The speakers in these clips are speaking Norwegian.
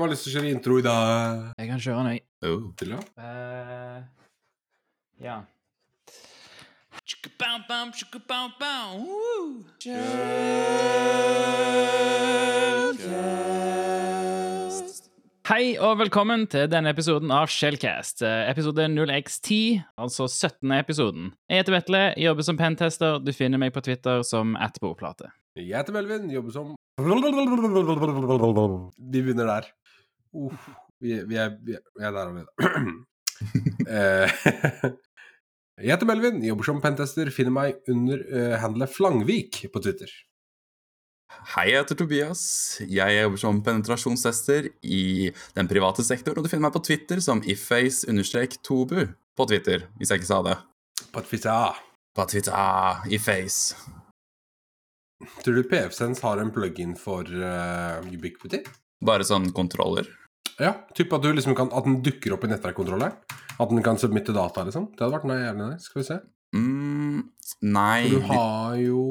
hvem har lyst til å kjøre intro i dag? Jeg kan kjøre den, jeg. Oh. Til da? Eh, ja. Hei og velkommen til denne episoden av Shellcast. eh, Episode 0x10, altså 17. episoden. Jeg heter Vetle, jobber som pentester. Du finner meg på Twitter som atbordplate. Jeg heter Melvin, jobber som Vi begynner der. Uff, vi, vi, er, vi, er, vi er der allerede. Eh, Jeg heter Melvin, jobber som pentester. Finner meg under uh, handlet Flangvik på Twitter. Hei, jeg heter Tobias. Jeg jobber som penetrasjonstester i den private sektor, og du finner meg på Twitter som iface-tobu på Twitter, hvis jeg ikke sa det. På Twitter. På Twitter, iface. Tror du PFSense har en plugin for uh, Ubiquity? Bare sånn kontroller. Ja, typ at, du liksom kan, at den dukker opp i nettverkkontrolleren? At den kan submitte data, liksom? Det hadde vært nei, jævlig nice. Skal vi se. Mm, nei, For du har jo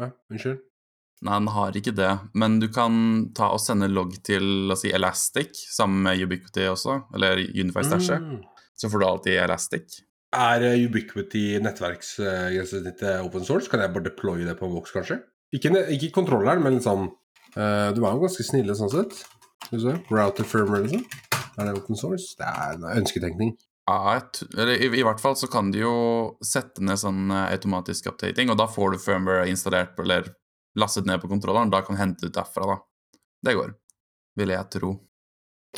Ja, unnskyld. nei, den har ikke det. Men du kan ta og sende logg til la oss si, Elastic, sammen med Ubiquity også, eller Unify Stashet. Mm. Så får du alltid Elastic. Er eh, Ubiquity nettverksgrensesnittet open source? Kan jeg bare deploye det på Vox, kanskje? Ikke, ikke kontrolleren, men liksom uh, Du er jo ganske snille sånn sett. Skal vi se. Router firmware, liksom. Er det open source? Det er en ønsketenkning. Ja, eller i, i hvert fall så kan du jo sette ned sånn eh, automatisk updating, og da får du firmware installert på, eller lastet ned på kontrolleren. Da kan du hente ut derfra, da. Det går. Vil jeg tro.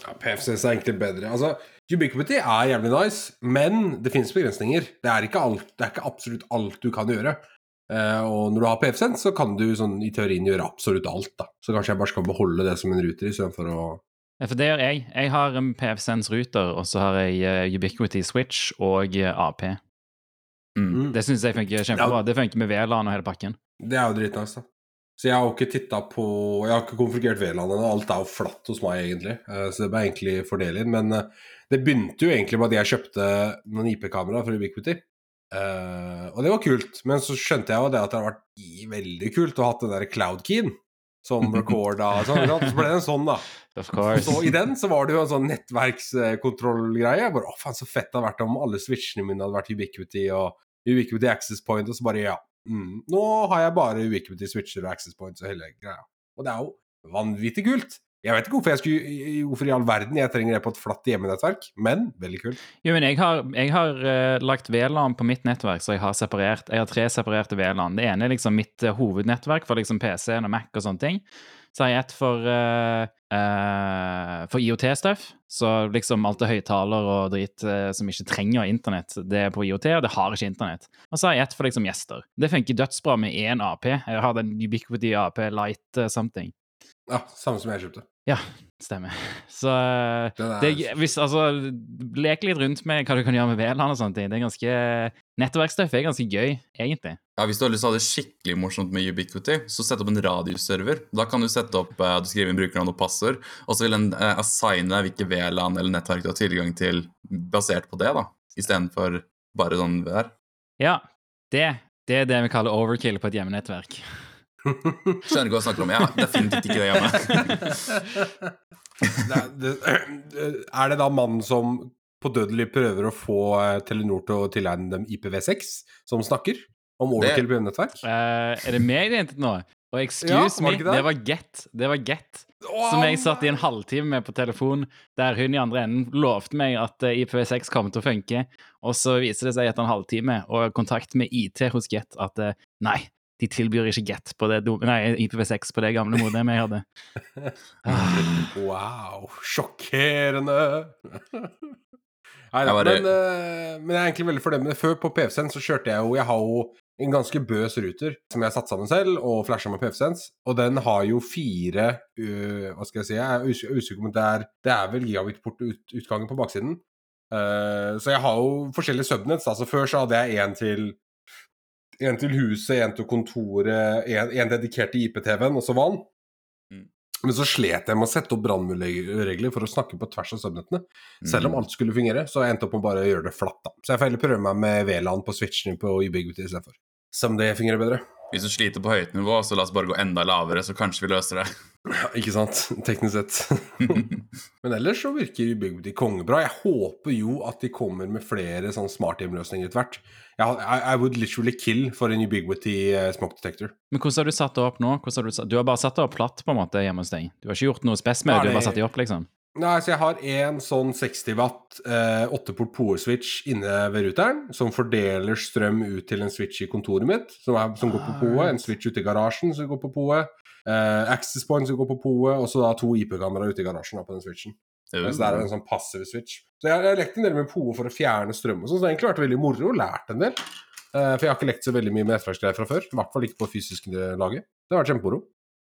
Ja, PFCS er egentlig bedre. Altså, Ubiquity er jævlig nice, men det finnes begrensninger. Det er ikke, alt, det er ikke absolutt alt du kan gjøre. Eh, og når du har PFSense, så kan du sånn, i teorien gjøre absolutt alt. da. Så kanskje jeg bare skal beholde det som en ruter istedenfor å Ja, for det gjør jeg. Jeg har en PFSense Ruter, og så har jeg eh, Ubiquity Switch og eh, AP. Mm. Mm. Det syns jeg funker kjempebra. Ja. Det funker med VLAN og hele pakken. Det er jo dritnice, da. Så jeg har jo ikke titta på Jeg har ikke konfigurert VLAN ennå. Alt er jo flatt hos meg, egentlig. Så det ble egentlig fordeler. Men eh, det begynte jo egentlig med at jeg kjøpte noen IP-kameraer fra Ubiquity. Eh, og det var kult. Men så skjønte jeg jo det at det hadde vært veldig kult å ha den der cloud-keyen som recorda og sånn. Så ble det en sånn, da. Of course. Så i den så var det jo en sånn nettverkskontrollgreie. Jeg bare, å faen, så fett det hadde vært om alle switchene mine hadde vært Ubiquity og Ubiquity Access Point, og så bare ja. Mm, nå har jeg bare Ubiquity switcher og Access Points og hele greia. Og det er jo vanvittig kult. Jeg vet ikke hvorfor, jeg skulle, hvorfor i all verden jeg trenger det på et flatt hjemmenettverk, men veldig kult. Jo, men jeg har, jeg har uh, lagt VLAN på mitt nettverk, så jeg har separert Jeg har tre separerte VLAN. Det ene er liksom mitt uh, hovednettverk for liksom PC-en og Mac og sånne ting. Så har jeg et for, uh, for IOT-stuff. Så liksom alt det høyttaler og drit som ikke trenger internett, det er på IOT, og det har ikke internett. Og så har jeg et for liksom gjester. Det funker dødsbra med én AP. Jeg har den Ubiquity AP Light something. Ja, Samme som jeg kjøpte. Ja, stemmer. Så eh, det, hvis, altså, lek litt rundt med hva du kan gjøre med VLAN og sånne ting. Det er ganske Nettverkstøff er ganske gøy, egentlig. Ja, Hvis du har lyst til å ha det skikkelig morsomt med Ubiquity, så sett opp en radioserver. Da kan du sette opp, eh, du skriver inn brukernavn og passord, og så vil den eh, assigne deg hvilke VLAN eller nettverk du har tilgang til basert på det, da. Istedenfor bare sånn VR Ja, det, det er det vi kaller overkill på et hjemmenettverk. Skjønner ikke hva jeg snakker om. Jeg har definitivt ikke det hjemme. det, er- det, er det da mannen som på dødelig prøver å få eh, Telenor til å tilegne dem IPv6, som snakker om overkill på nettverk? Uh, er det meg det hentet nå? Og excuse ja, me, det var Get. Det var Get. Som jeg satt i en halvtime med på telefon, der hun i andre enden lovte meg at eh, IPv6 kom til å funke, og så viser det seg etter en halvtime og kontakt med IT hos Get at nei, de tilbyr ikke Get på det, nei, IPv6 på det gamle modemet jeg hadde. Ah, Wow, sjokkerende! Nei, da, bare- men, eh, men jeg er egentlig veldig fornøyd med det. Før på PFSense så kjørte jeg jo Jeg har jo en ganske bøs ruter som jeg har satt sammen selv og flasha med PFSense. Og den har jo fire uh, Hva skal jeg si? Jeg er usikker på om det er Det er vel gigabit-port-utgangen på baksiden. Uh, så jeg har jo forskjellige subnets. Altså Før så hadde jeg en til en til huset, en til kontoret, en, en dedikert til IPTV-en, og så vann. Mm. Men så slet jeg med å sette opp brannregler for å snakke på tvers av subnettene. Selv om Mm. alt skulle fungere, så jeg endte opp med bare å gjøre det flatt. da. Så jeg får heller prøve meg med VLAN på switchen på Ubiquity istedenfor. Som det fungerer bedre. Hvis du sliter på høyt nivå, så la oss bare gå enda lavere, så kanskje vi løser det. Ikke sant? Teknisk sett. Men ellers så virker Ubiquity kongebra. Jeg håper jo at de kommer med flere sånn smarthjemløsninger etter hvert. I, I would literally kill for en Ubiquity uh, smoke detector. Men hvordan har du satt det opp nå? Har du, du har bare satt det opp platt på en måte hjemme hos deg? Du har ikke gjort noe spes med det, du har bare satt det opp, liksom? Nei, så jeg har en sånn 60 watt eh, 8-port power-switch inne ved ruteren, som fordeler strøm ut til en switch i kontoret mitt, som, er, som går på poet, en switch ute i garasjen som går på POE, eh, access point som går på POE, og så da to IP-kameraer ute i garasjen da, på den switchen. Mm. Så det er en sånn passiv switch. Så jeg har lekt en del med POE for å fjerne strøm og sånn, så det har egentlig vært veldig moro og lært en del. Eh, for jeg har ikke lekt så veldig mye med nettverksgreier fra før, i hvert fall ikke på fysisk laget. Det har vært kjempemoro.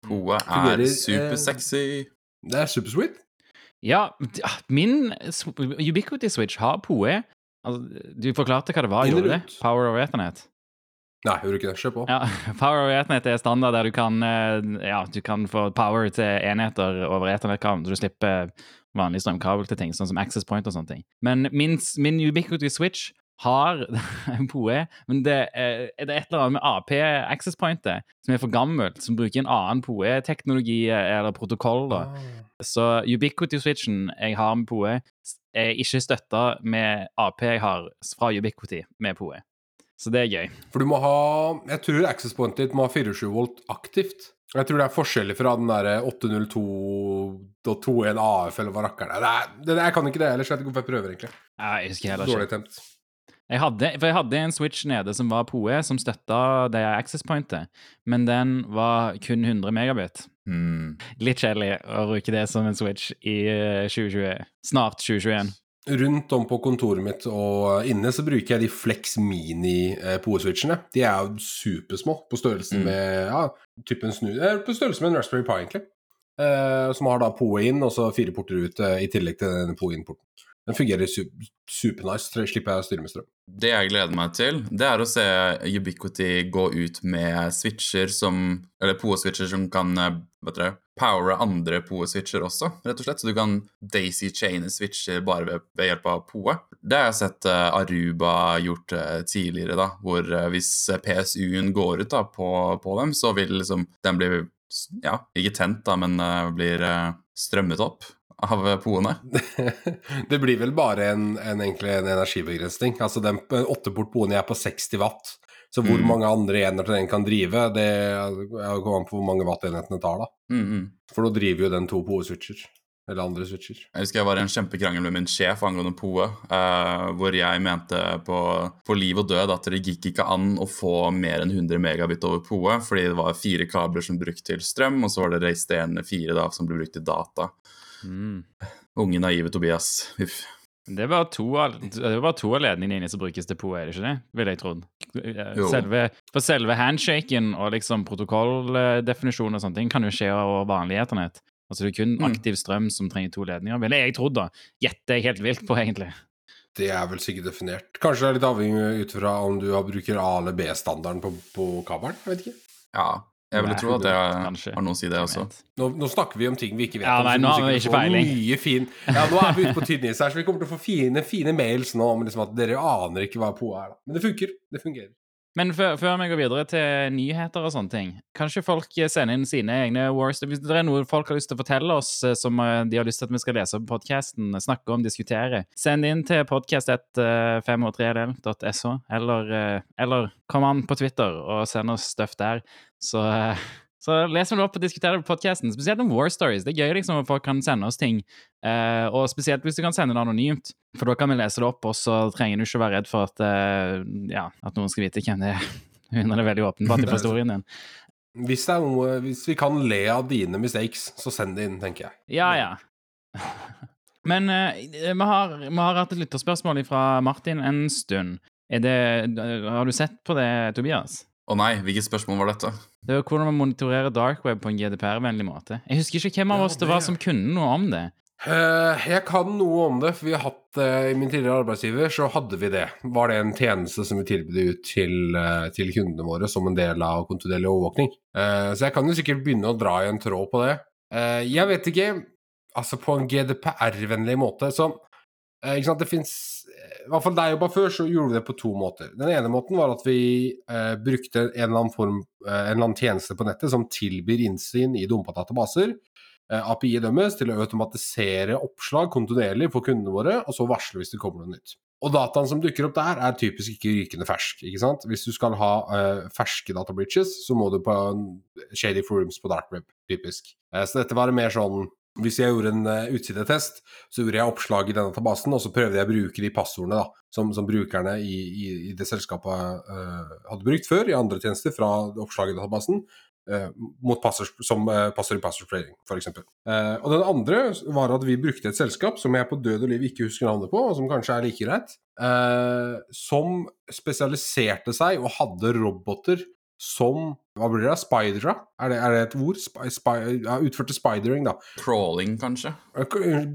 POE er supersexy. eh. Det er supersweet. Ja, min Ubiquity Switch har POE. Altså, du forklarte hva det var, gjorde du det? Power over Ethernet. Nei, gjorde ikke det. Kjør på. Ja, Power over Ethernet er standard der du kan, eh, ja, du kan få power til enheter over Ethernet-kabelen, så du slipper vanlig strømkabel til ting, sånn som Access Point og sånne ting. Men min, min Ubiquity Switch har en POE, men det er, er et eller annet med AP Access Pointet som er for gammelt, som bruker en annen POE-teknologi eller protokoll. da. Ah. Så Ubiquity-switchen jeg har med POE, er ikke støtta med AP jeg har fra Ubiquity med POE. Så det er gøy. For du må ha Jeg tror access pointet ditt må ha 24 volt aktivt. Jeg tror det er forskjellig fra den der 802.21 AF eller hva rakkeren er. Det er det, jeg kan ikke det ellers, jeg vet ikke hvorfor jeg prøver, egentlig. Nei, Jeg husker heller Dårlig ikke. temt. Jeg hadde, for jeg hadde en Switch nede som var POE, som støtta det access pointet, men den var kun 100 megabit. Mm. Litt kjedelig å bruke det som en Switch i eh, 2020. Snart 2021. Rundt om på kontoret mitt og inne så bruker jeg de Flex Mini-poeswitchene. De er jo supersmå, på størrelse Mm. med ja, typen snu, eh, på størrelse med en Raspberry Pi, egentlig. Eh, som har da POE inn, og så fire porter ut, eh, i tillegg til denne POE inn-porten. Den fungerer su supernice. Slipper jeg å styre med strøm. Det jeg gleder meg til, det er å se Ubiquity gå ut med switcher som Eller POE-switcher som kan hva vet dere, powere andre POE-switcher også, rett og slett. Så du kan daisy-chaine switcher bare ved, ved hjelp av POE. Det har jeg sett eh, Aruba gjort eh, tidligere, da, hvor eh, hvis PSU-en går ut da på, på dem, så vil liksom den bli ja, ikke tent, da, men eh, blir eh, strømmet opp av poene? Det blir vel bare en, en, en energibegrensning. Altså den åtteport POE-en er på 60 watt. Så hvor Mm. mange andre enheter den kan drive, det kommer an på hvor mange watt enhetene tar, da. Mm -mm. For nå driver jo den to POE-switcher. Eller andre switcher. Jeg husker jeg var i en kjempekrangel med min sjef angående POE, eh, hvor jeg mente på, på liv og død at det gikk ikke an å få mer enn 100 megabit over POE, fordi det var fire kabler som brukte til strøm, og så var det resterende fire da, som ble brukt til data. Mm. Unge, naive Tobias. Uff. Det er bare to to av ledningene dine som brukes til POE, er det ikke det? Ville jeg trodd. Selve, for selve handshaken og liksom protokolldefinisjon og sånne ting kan jo skje over vanlig eternett. Altså det er kun Mm. aktiv strøm som trenger to ledninger, ville jeg trodd, da. Gjetter jeg helt vilt på, egentlig. Det er vel sikkert definert. Kanskje det er litt avhengig ut fra om du bruker A- eller B-standarden på, på kabelen. Jeg vet ikke. Ja, jeg ville tro at det kanskje. har noe å si, det også. Nå, nå snakker vi om ting vi ikke vet Ja, om. nei, så nå har vi ikke peiling. Mye fin. Ja, nå er vi ute på tynn is her, så vi kommer til å få fine, fine mails nå om liksom at dere aner ikke hva POE er. da. Men det funker. Det fungerer. Men før, før vi går videre til nyheter og sånne ting, kanskje folk sender inn sine egne wars Hvis det er noe folk har lyst til å fortelle oss eh, som eh, de har lyst til at vi skal lese på podkasten, snakke om, diskutere, send inn til podcast153del.so, eller, eh, eller kom an på Twitter og send oss stuff der. Så, så leser vi det opp og diskuterer det på podkasten. Spesielt om war stories. Det er gøy liksom at folk kan sende oss ting. uh, og spesielt hvis du kan sende det anonymt, for da kan vi lese det opp, og så trenger du ikke være redd for at, uh, ja, at noen skal vite hvem det er. Hun er veldig åpenbart i historien din. Hvis, noe, hvis vi kan le av dine mistakes, så send det inn, tenker jeg. Ja, ja. Men uh, vi, har, vi har hatt et lytterspørsmål fra Martin en stund. Det, har du sett på det, Tobias? Å nei, hvilket spørsmål var dette? Det var hvordan man monitorerer dark web på en GDPR-vennlig måte. Jeg husker ikke hvem av Ja, oss det var som kunne noe om det. Uh, jeg kan noe om det, for vi har hatt uh, I min tidligere arbeidsgiver så hadde vi det. Var det en tjeneste som vi tilbød ut til, uh, til kundene våre som en del av kontinuerlig overvåkning. Eh, så jeg kan jo sikkert begynne å dra i en tråd på det. Eh, jeg vet ikke Altså, på en GDPR-vennlig måte, så Ikke sant, det fins i hvert fall da jeg jobba før, så gjorde vi det på to måter. Den ene måten var at vi eh, brukte en eller annen form, eh, en eller annen tjeneste på nettet som tilbyr innsyn i dumpa databaser. Eh, API dømmes til å automatisere oppslag kontinuerlig for kundene våre, og så varsle hvis det kommer noe nytt. Og dataen som dukker opp der, er typisk ikke rykende fersk. ikke sant? Hvis du skal ha eh, ferske data breaches, så må du på shady forums på dark web, typisk. Eh, så dette var mer sånn hvis jeg gjorde en uh, utsidetest, så gjorde jeg oppslag i denne tabasen, og så prøvde jeg å bruke de passordene da, som, som brukerne i, i, i, det selskapet uh, hadde brukt før i andre tjenester fra oppslaget i databasen, uh, mot passord, som passord i passord playing, f.eks. Uh, og den andre var at vi brukte et selskap som jeg på død og liv ikke husker navnet på, og som kanskje er like greit, som spesialiserte seg og hadde roboter som Hva blir det? Spidera? Er det, er det et ord? Sp sp ja, utførte spidering, da. Crawling, kanskje?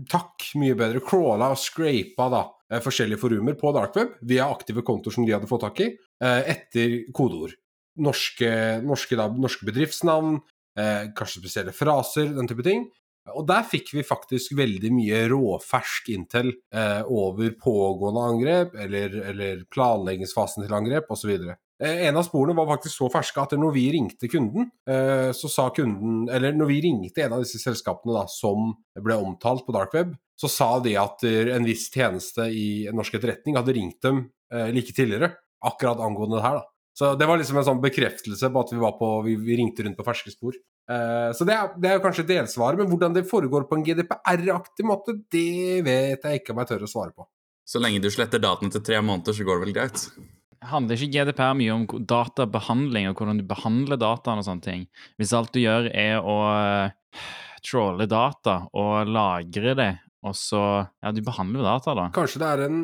Takk, mye bedre. Crawla og scrapa da, forskjellige forumer på darkweb via aktive kontoer som de hadde fått tak i, etter kodeord. Norske, norske, da, norske bedriftsnavn, eh, kanskje spesielle fraser, den type ting. Og der fikk vi faktisk veldig mye råfersk intel eh, over pågående angrep, eller, eller planleggingsfasen til angrep, osv. Eh, en av sporene var faktisk så ferske at når vi ringte kunden, eh, så sa kunden Eller når vi ringte en av disse selskapene da, som ble omtalt på dark web, så sa de at en viss tjeneste i norsk etterretning hadde ringt dem eh, like tidligere, akkurat angående det her. da. Så det var liksom en sånn bekreftelse på at vi, på, vi ringte rundt på ferske spor. så det er, det er kanskje delsvaret, men hvordan det foregår på en GDPR-aktig måte, det vet jeg ikke om jeg tør å svare på. Så lenge du sletter dataene til tre måneder, så går det vel greit? Handler ikke GDPR mye om databehandling og hvordan du behandler dataen og sånne ting? Hvis alt du gjør er å uh, trolle data og lagre det, og så Ja, du behandler jo data, da. Kanskje det, en,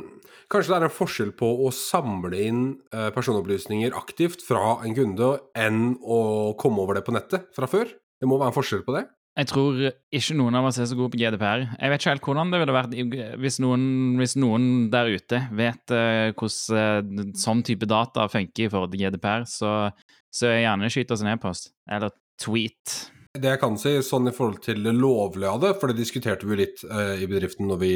kanskje det er en, forskjell på å samle inn uh, personopplysninger aktivt fra en kunde enn å komme over det på nettet fra før? Det må være en forskjell på det? Jeg tror ikke noen av oss er så gode på GDPR. Jeg vet ikke helt hvordan det ville vært hvis noen, hvis noen der ute vet uh, hvordan uh, sånn type data funker i forhold til GDPR, så, så gjerne skyt oss en e-post. Eller tweet. Det jeg kan si sånn i forhold til det lovlige av det, for det diskuterte vi litt uh, i bedriften når vi,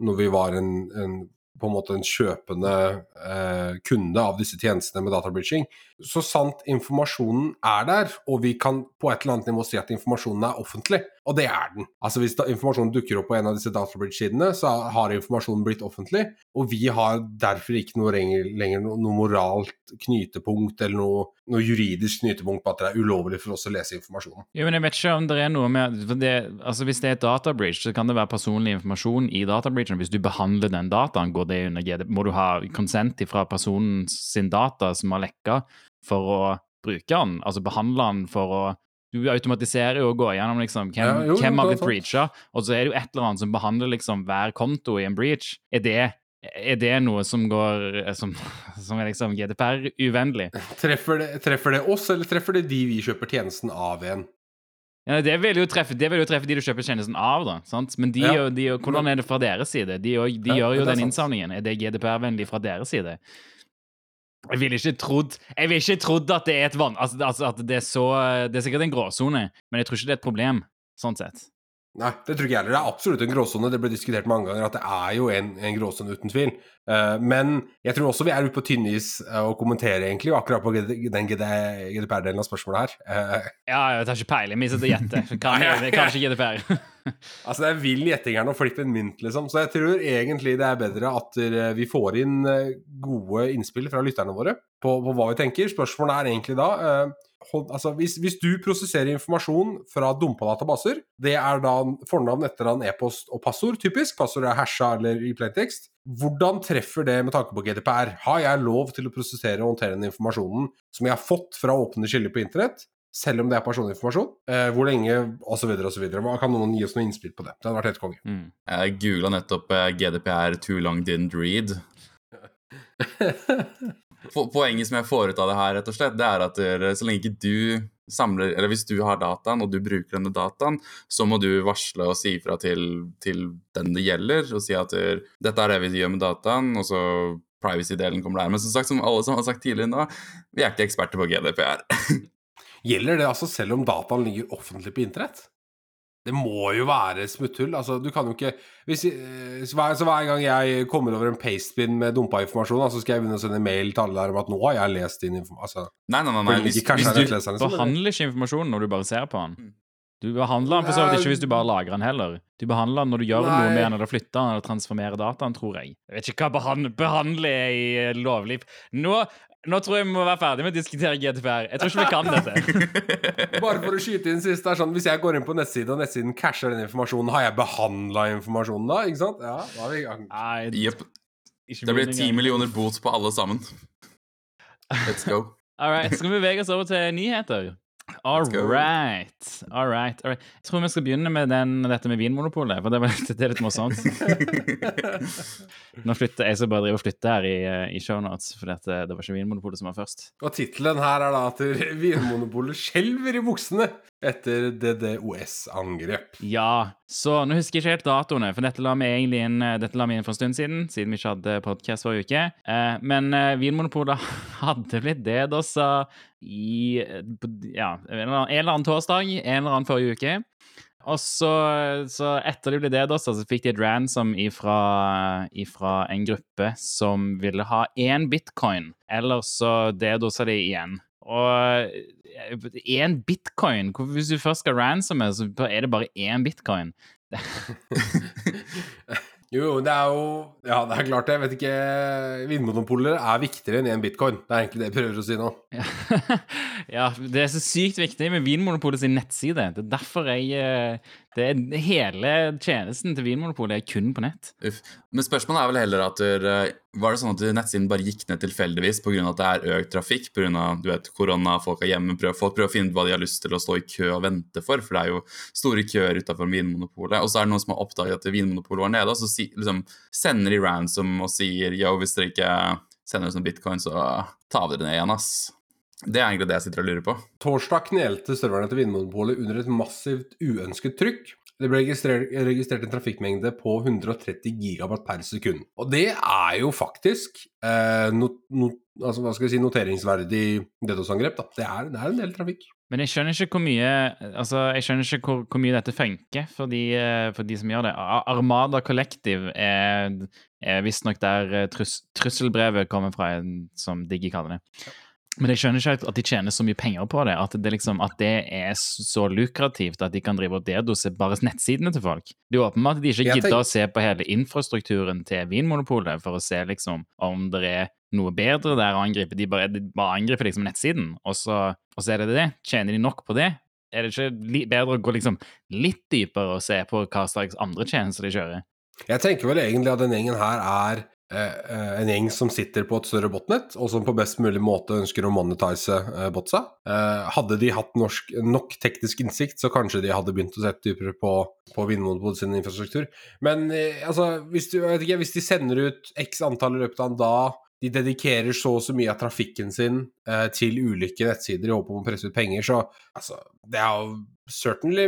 når vi var en, en på en måte en kjøpende eh, kunde av disse tjenestene med databridging. Så sant informasjonen er der, og vi kan på et eller annet nivå si at informasjonen er offentlig, og det er den. Altså Hvis informasjonen dukker opp på en av disse databridge-sidene, så har informasjonen blitt offentlig, og vi har derfor ikke noe lenger, lenger noe moralt knytepunkt eller noe, noe, juridisk knytepunkt på at det er ulovlig for oss å lese informasjonen. Jo, men jeg vet ikke om det er noe med det, altså Hvis det er et databridge, så kan det være personlig informasjon i databridgen. Hvis du behandler den dataen, går det under GD, må du ha konsent fra personen sin data som har lekka, for å bruke den. Altså behandle den for å du automatiserer jo og går gjennom liksom, hvem, ja, jo, hvem har blitt breacha, og så er det jo et eller annet som behandler liksom hver konto i en breach. Er det, er det noe som går som, som er liksom GDPR-uvennlig? Treffer, treffer, det oss, eller treffer det de vi kjøper tjenesten av igjen? Ja, det vil jo treffe, det vil jo treffe de du kjøper tjenesten av, da. Sant? Men de, ja. de, hvordan er det fra deres side? De, de gjør jo den innsamlingen. Er det GDPR-vennlig fra deres side? Jeg ville ikke trodd Jeg ville ikke trodd at det er et vann... Altså, altså, at det er så Det er sikkert en gråsone, men jeg tror ikke det er et problem, sånn sett. Nei, det tror ikke jeg heller. Det er absolutt en gråsone. Det ble diskutert mange ganger at det er jo en, en gråsone, uten tvil. Uh, men jeg tror også vi er ute på tynn is uh, å kommentere, egentlig, akkurat på den GDPR-delen av spørsmålet her. Uh, ja, jeg tar ikke peiling. Vi sitter og gjetter. Kanskje GDPR. altså, det er vill gjetting her nå. Flipp en mynt, liksom. Så jeg tror egentlig det er bedre at vi får inn gode innspill fra lytterne våre på, på hva vi tenker. Spørsmålet er egentlig da altså hvis, hvis, du prosesserer informasjon fra dumpa databaser, det er da fornavn, etternavn, e-post og passord, typisk. Passord er hasha eller i plaintekst. Hvordan treffer det med tanke på GDPR? Har jeg lov til å prosessere og håndtere den informasjonen som jeg har fått fra åpne kilder på internett, selv om det er personinformasjon? Eh, hvor lenge, osv., osv. Kan noen gi oss noe innspill på det? Det hadde vært helt konge. Mm. Jeg googla nettopp eh, GDPR too long didn't read. Poenget som jeg får ut av det her, rett og slett, det er at så lenge ikke du samler Eller hvis du har dataen, og du bruker denne dataen, så må du varsle og si ifra til, til, den det gjelder, og si at dette er det vi gjør med dataen, og så privacy-delen kommer der. Men som sagt, som alle som har sagt tidligere nå, vi er ikke eksperter på GDPR. Gjelder det altså selv om dataen ligger offentlig på internett? det må jo være smutthull. Altså, du kan jo ikke hvis, eh, så, hver, så hver gang jeg kommer over en pastebin med dumpa informasjon, så så skal jeg begynne å sende mail til alle der om at nå har jeg lest din informasjon. Altså, Nei, nei, nei. nei. Hvis, hvis du, nettleserne som- behandler ikke informasjonen når du bare ser på den. Mm. Du behandler den for så vidt ikke hvis du bare lagrer den heller. Du behandler den når du gjør Nei. noe med den, eller flytter den, eller transformerer dataen, tror jeg. Jeg vet ikke hva behandle, jeg er i lovliv lovlig nå, nå tror jeg vi må være ferdig med å diskutere GDPR. Jeg tror ikke vi kan dette. Bare for å skyte inn sist, det er sånn, hvis jeg går inn på nettsiden, og nettsiden casher den informasjonen, har jeg behandla informasjonen da? Ikke sant? Ja, da er vi i gang. Nei, Jepp. Det blir ti millioner bot på alle sammen. Let's go. All right, skal vi bevege oss over til nyheter? All right. All right. All right. Jeg tror vi skal begynne med den, dette med Vinmonopolet, for det, var, det er litt morsomt. Nå flytter jeg skal bare drive og flytte her i, eh, i shownotes, for det, det var ikke Vinmonopolet som var først. Og tittelen her er da at Vinmonopolet skjelver i buksene etter DDoS-angrep. Ja, så nå husker jeg ikke helt datoene, for dette la vi egentlig inn, eh, inn for en stund siden, siden vi ikke hadde podcast forrige uke. Eh, men eh, Vinmonopolet hadde blitt DDoSa i eh, ja, en eller annen- en torsdag, en eller annen forrige uke. Og så, så etter de ble DDoSa, så fikk de et ransom ifra, ifra en gruppe som ville ha én bitcoin, eller så DDoSa de igjen. Og én bitcoin Hvis du først skal ransomme, så er det bare én bitcoin. Jo, det er jo Ja, det er klart det. Jeg vet ikke Vinmonopoler er viktigere enn én bitcoin. Det er egentlig det jeg prøver å si nå. ja, det er så sykt viktig med Vinmonopolets nettside. Det er derfor jeg eh, er, Hele tjenesten til Vinmonopolet er kun på nett. Uff. Men spørsmålet er vel heller at der, Var det sånn at nettsiden bare gikk ned tilfeldigvis pga. at det er økt trafikk pga. korona, folk er hjemme, prøver, folk prøver å finne ut hva de har lyst til å stå i kø og vente for, for det er jo store køer utafor Vinmonopolet. Og så er det noen som har oppdaget at Vinmonopolet var nede, og så si, liksom, sender de ransom og sier yo, hvis dere ikke sender oss noen bitcoin, så tar vi dere ned igjen, ass. Det er egentlig det jeg sitter og lurer på. Torsdag knelte serverne til Vinmonopolet under et massivt uønsket trykk. Det ble registrert, registrert en trafikkmengde på 130 gigabatt per sekund. Og det er jo faktisk eh, no, no, altså, hva skal jeg si, noteringsverdig DDoS-angrep. da. Det er, det er en del trafikk. Men jeg skjønner ikke hvor mye Altså, jeg skjønner ikke hvor, hvor mye dette funker for de, eh, for de som gjør det. Armada Collective er, er visstnok der eh, trus, trusselbrevet kommer fra, som Diggy kaller det. Men jeg skjønner ikke at de tjener så mye penger på det. At det, liksom, at det er så lukrativt at de kan drive og dedose bare nettsidene til folk. Det er åpenbart at de ikke gidder å se på hele infrastrukturen til Vinmonopolet for å se liksom om det er noe bedre der å angripe. De bare, de bare angriper liksom nettsiden, og så, og så er det det. Tjener de nok på det? Er det ikke bedre å gå liksom litt dypere og se på hva slags andre tjenester de kjører? Jeg tenker vel egentlig at denne gjengen her er en gjeng som sitter på et større botnett, og som på best mulig måte ønsker å monetize eh, botsa. Eh, hadde de hatt norsk, nok teknisk innsikt, så kanskje de hadde begynt å sette dypere på, på Vinmonopolet sin infrastruktur. Men eh, altså, hvis, du, ikke, hvis de sender ut x antall i løpet av en dag, de dedikerer så og så mye av trafikken sin eh, til ulike nettsider i håp om å presse ut penger, så altså, det er jo certainly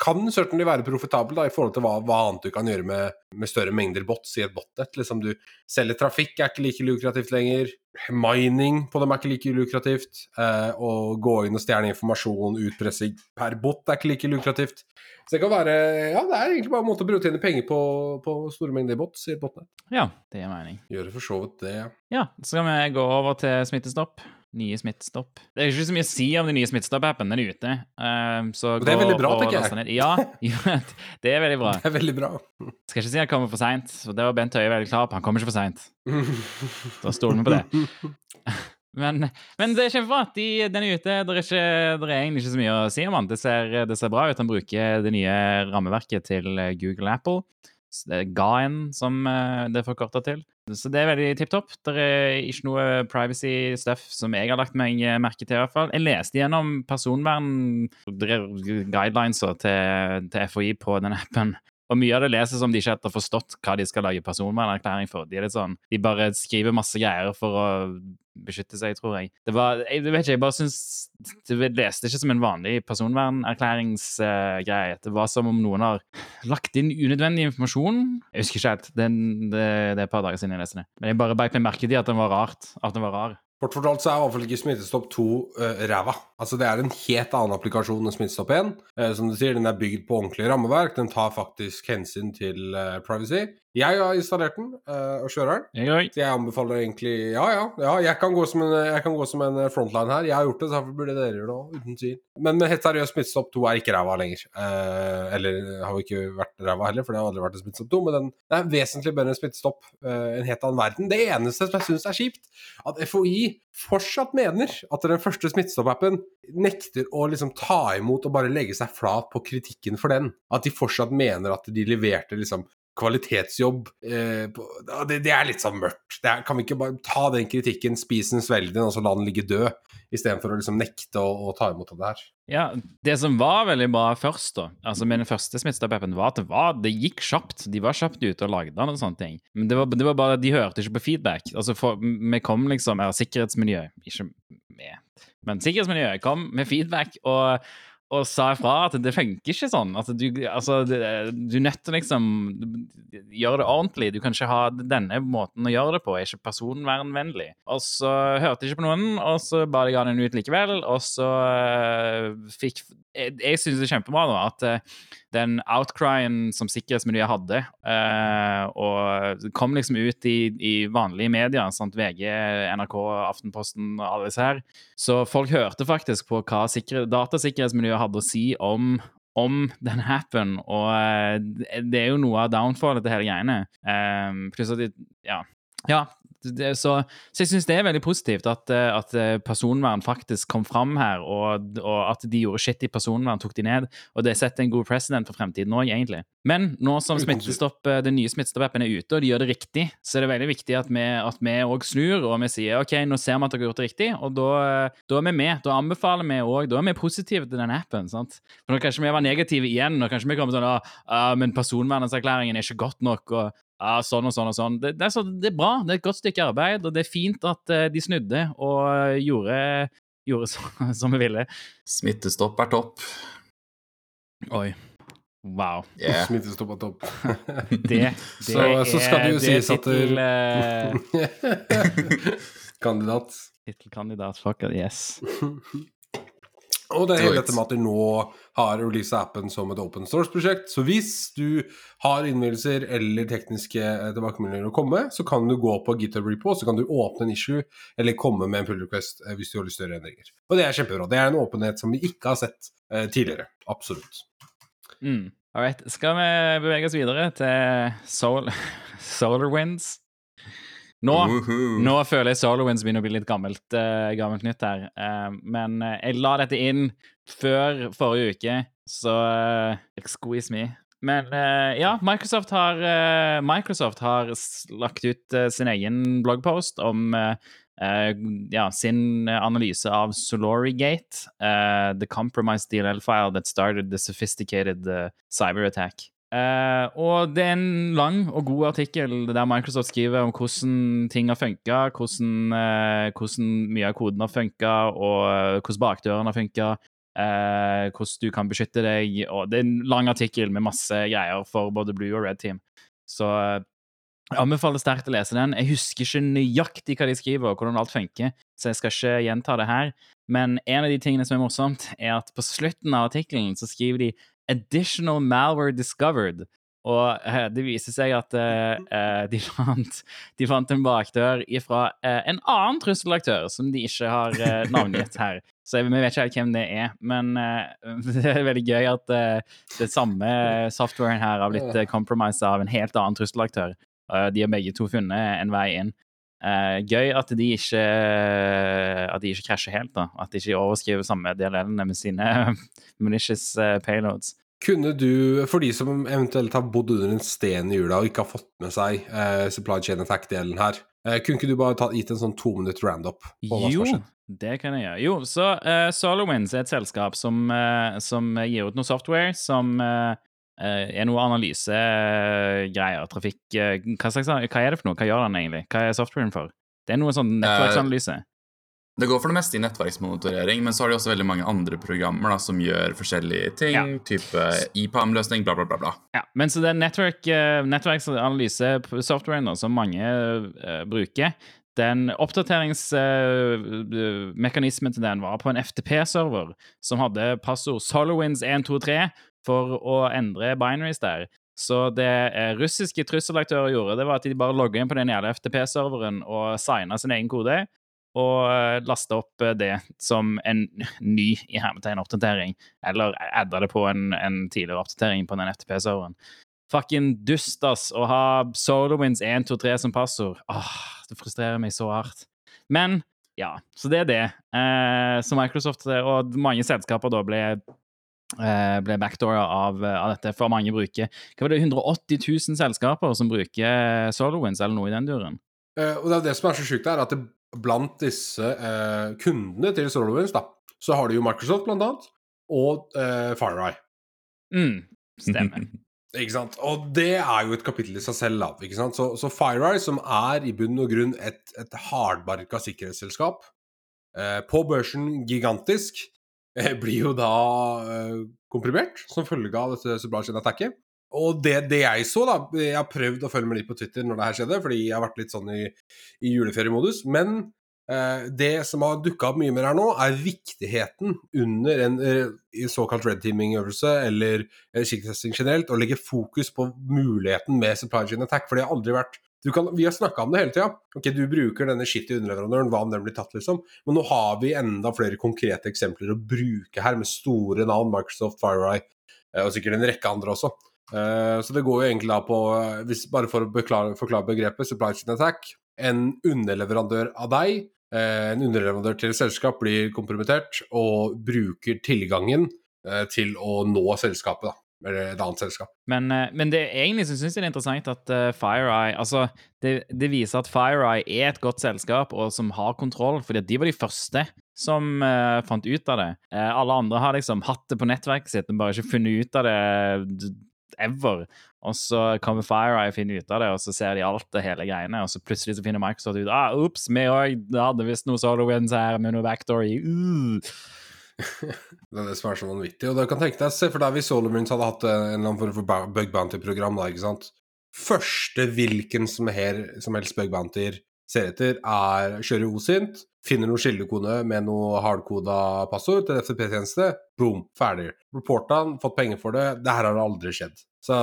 kan certainly være profitabel da, i forhold til hva, hva annet du kan gjøre med, med større mengder bots i et botnet. Liksom du selger trafikk er ikke like lukrativt lenger. Mining på dem er ikke like lukrativt. Eh, å gå inn og stjele informasjon, utpressing per bot er ikke like lukrativt. Så det kan være Ja, det er egentlig bare en måte å bruke tjene penger på, på store mengder bots i et botnet. Ja, det gir mening. Gjøre for så vidt det. Ja, så kan vi gå over til Smittestopp. Nye Smittestopp. Det er ikke så mye å si om de nye Smittestopp-appen. Den er ute. Så Og det er veldig bra, tenker jeg. Ja, ja, det er veldig bra. Det er veldig bra. Skal ikke si han kommer for seint, det var Bent Høie veldig klar på. Han kommer ikke for seint. Da stoler vi på det. Men, men det er kjempebra. De, den er ute. Det er, ikke, det er egentlig ikke så mye å si om den. Det ser, det ser bra ut. Han bruker det nye rammeverket til Google Apple. Det er GAN som eh, det er forkorta til. Så det er veldig tipp topp. Det er ikke noe privacy stuff som jeg har lagt meg eh, merke til, i hvert fall. Jeg leste gjennom personvern-guidelines til, til FHI på den appen. Og mye av det leses som de ikke har forstått hva de skal lage personvernerklæring for. De, er litt sånn, de bare skriver masse greier for å beskytte seg, tror jeg. Det var, jeg vet ikke, jeg bare syns Det leste ikke som en vanlig personvernerklæringsgreie. det var som om noen har lagt inn unødvendig informasjon. Jeg husker ikke helt. Det, det, det er et par dager siden jeg leste det. Men jeg bare beit meg merke i at den var rart. At den var rar. Kort fortalt så er i hvert fall ikke Smittestopp 2 uh, ræva. Altså Det er en helt annen applikasjon enn Smittestopp 1. Uh, som du sier, Den er bygd på ordentlig rammeverk. Den tar faktisk hensyn til uh, privacy. Jeg har installert den uh, og kjører den. Så jeg anbefaler egentlig Ja, ja. ja jeg, kan gå som en, jeg kan gå som en frontline her. Jeg har gjort det, så derfor burde dere gjøre det òg, uten tvil. Men, helt seriøst, Smittestopp 2 er ikke ræva lenger. eller har jo ikke vært ræva heller, for det har aldri vært en Smittestopp 2. Men den er vesentlig bedre enn Smittestopp. en helt annen verden. Det eneste som jeg syns er kjipt, at FHI fortsatt mener at den første Smittestopp-appen nekter å liksom ta imot og bare legge seg flat på kritikken for den. At de fortsatt mener at de leverte liksom kvalitetsjobb. Eh, det, er litt sånn mørkt. Kan vi ikke bare ta den kritikken, spise den, svelge den, og så la den ligge død, istedenfor å liksom nekte å, ta imot det her? Ja, Det som var veldig bra først, da, altså med den første Smittestopp-appen, var at det, var, det gikk kjapt. De var kjapt ute og lagde den og sånne ting. Men det var, det var bare de hørte ikke på feedback. Altså, for, Vi kom liksom er Sikkerhetsmiljø, ikke med men sikkerhetsmiljøet kom med feedback, og og sa ifra at det funker ikke sånn. At du, altså, du nødt til liksom gjøre det ordentlig. Du kan ikke ha denne måten å gjøre det på, er ikke personvernvennlig. Og så hørte jeg ikke på noen, og så ba ga den ut likevel, og så uh, fikk Jeg, jeg syns det er kjempebra nå at uh, den outcryen som sikkerhetsmiljøet hadde, uh, og kom liksom ut i, i vanlige medier, sant? VG, NRK, Aftenposten og alle disse her, så folk hørte faktisk på hva datasikkerhetsmiljøet hadde å si om om den happen, og uh, det er jo noe av downfallet til hele greiene. Um, pluss at de, ja, ja, det, så, så, jeg syns det er veldig positivt at, eh, at, eh, personvern faktisk kom fram her, og, og, at de gjorde shit i personvern, tok de ned. Og det setter en god president for fremtiden òg, egentlig. Men nå som smittestopp, eh, den nye Smittestopp-appen er ute, og de gjør det riktig, så er det veldig viktig at vi òg snur, og vi sier OK, nå ser vi at dere har gjort det riktig, og da, da er vi med. Da anbefaler vi òg Da er vi positive til den appen. sant? For nå kanskje vi var negative igjen, og kanskje vi kommer sånn ah, men personvernerklæringen er ikke godt nok, og ja, sånn og sånn og sånn. Det, det, er så, det, er bra. Det er et godt stykke arbeid, og det er fint at uh, de snudde og uh, gjorde, gjorde så, som vi ville. Smittestopp er topp. Oi. Wow. Yeah. Smittestopp er topp. det, det så, er, så skal det jo sies at uh... Kandidat. Tittelkandidat, fuck it, yes. Og det er hele dette med at de nå har releasa appen som et open source-prosjekt. Så hvis du har innvielser eller tekniske eh, tilbakemeldinger å komme så kan du gå på GitHub Repo, så kan du åpne en issue eller komme med en pull request eh, hvis du har lyst til å gjøre endringer. Og det er kjempebra. Det er en åpenhet som vi ikke har sett eh, tidligere. Absolutt. Mm. All right. Skal vi bevege oss videre til Sol SolarWinds? Nå, nå, føler jeg SolarWinds begynner å bli litt gammelt, uh, gammelt nytt her. Uh, men uh, jeg la dette inn før forrige uke, så excuse me. Men ja, Microsoft har, Microsoft har lagt ut sin egen bloggpost om ja, sin analyse av Solorigate, the compromised DLL file that started the sophisticated cyber attack. Uh, og det er en lang og god artikkel der Microsoft skriver om hvordan ting har funka, hvordan, uh, hvordan, mye av koden har funka, og uh, hvordan bakdøren har funka, hvordan du kan beskytte deg. og Det er en lang artikkel med masse greier for både Blue og Red Team. Så jeg anbefaler sterkt å lese den. Jeg husker ikke nøyaktig hva de skriver, og hvordan alt funker, så jeg skal ikke gjenta det her. Men en av de tingene som er morsomt, er at på slutten av artikkelen så skriver de 'additional malware discovered'. Og uh, det viser seg at uh, uh, de, fant, de, fant, en bakdør fra en annen trusselaktør som de ikke har navngitt her. Så vi vet ikke helt hvem det er. Men det er veldig gøy at det samme softwaren her har blitt compromised av en helt annen trusselaktør. de har begge to funnet en vei inn. Gøy at de ikke At de ikke krasjer helt, da. At de ikke overskriver samme DLL-ene med sine malicious payloads. Kunne du, for de som eventuelt har bodd under en sten i jula og ikke har fått med seg eh, supply chain attack-delen her, eh, kunne ikke du bare tatt, gitt en sånn to minutt roundup? Jo, det kan jeg gjøre. Jo, så uh, SolarWinds er et selskap som, uh, som, gir ut noe software som uh, er noe analysegreier, trafikk hva, slags, hva, er det for noe? Hva gjør den egentlig? Hva er softwaren for? Det er noe sånn nettverksanalyse. Det går for det meste i nettverksmonitorering, men så har de også veldig mange andre programmer da, som gjør forskjellige ting. Ja. Type IPAM-løsning, bla, bla, bla. bla. Ja, men så den er uh, nettverksanalyse-softwaren som mange uh, bruker, den oppdateringsmekanismen til den var på en FTP-server som hadde passord SolarWinds123 for å endre binaries der. Så det eh, russiske trusselaktører gjorde, det var at de bare logga inn på den jævla FTP-serveren og signa sin egen kode, og eh, lasta opp eh, det som en ny i hermetegn oppdatering, eller adda det på en, en tidligere oppdatering på den FTP-serveren. Fucking dust, ass, å ha SolarWinds 123 som passord. Åh, det frustrerer meg så hardt. Men ja, så det er det. Eh, så Microsoft og mange selskaper da ble ble backdoora av, av, dette, for mange bruker Hva var det, 180 000 selskaper som bruker SolarWinds, eller noe i den duren? Uh, og det er det som er så sjukt, er at det, blant disse uh, kundene til SolarWinds, da, så har du jo Microsoft, blant annet, og uh, FireEye. Mm, stemmer. Ikke sant? Og det er jo et kapittel i seg selv. da, ikke sant? Så, så FireEye, som er i bunn og grunn et, et hardbarka sikkerhetsselskap, eh, på børsen gigantisk, eh, blir jo da eh, komprimert som følge av dette supply chain-attacket. Og det, det, jeg så, da Jeg har prøvd å følge med litt på Twitter når det her skjedde, fordi jeg har vært litt sånn i, i juleferiemodus. Men Eh, det som har dukka opp mye mer her nå, er viktigheten under en eh, såkalt red teaming-øvelse eller sikkerhetstesting generelt, å legge fokus på muligheten med supply chain attack. For det har aldri vært kan, Vi har snakka om det hele tida. Ok, du bruker denne shitty underleverandøren, hva om den blir tatt, liksom? Men nå har vi enda flere konkrete eksempler å bruke her, med store navn. Microsoft, FireEye eh, og sikkert en rekke andre også. Så det går jo egentlig da på, hvis, bare for å beklare, forklare begrepet, supply chain attack. En underleverandør av deg Eh, en underleverandør til et selskap blir kompromittert og bruker tilgangen eh, til å nå selskapet, da. Eller et annet selskap. Men, eh, men det egentlig syns jeg det er interessant at FireEye Altså, det, det, viser at FireEye er et godt selskap og som har kontroll, fordi de var de første som uh, fant ut av det. Uh, alle andre har liksom hatt det på nettverket sitt, men bare ikke funnet ut av det ever. Og så kommer FireEye og finner ut av det, og så ser de alt det hele greiene. Og så plutselig så finner Microsoft ut ah, ups, vi òg hadde visst noe SolarWinds her med noe backdoor i. Uh. det er det som er så vanvittig. Og da kan tenke deg, se for deg hvis Solomons hadde hatt en eller annen form for bug bounty-program, da, ikke sant. Første hvilken som, her, som helst bug bounty ser etter, er kjører OSINT, finner noen skillekone med noe hardkoda passord til FTP-tjeneste, boom, ferdig. Reporta fått penger for det. Det her har aldri skjedd. Så,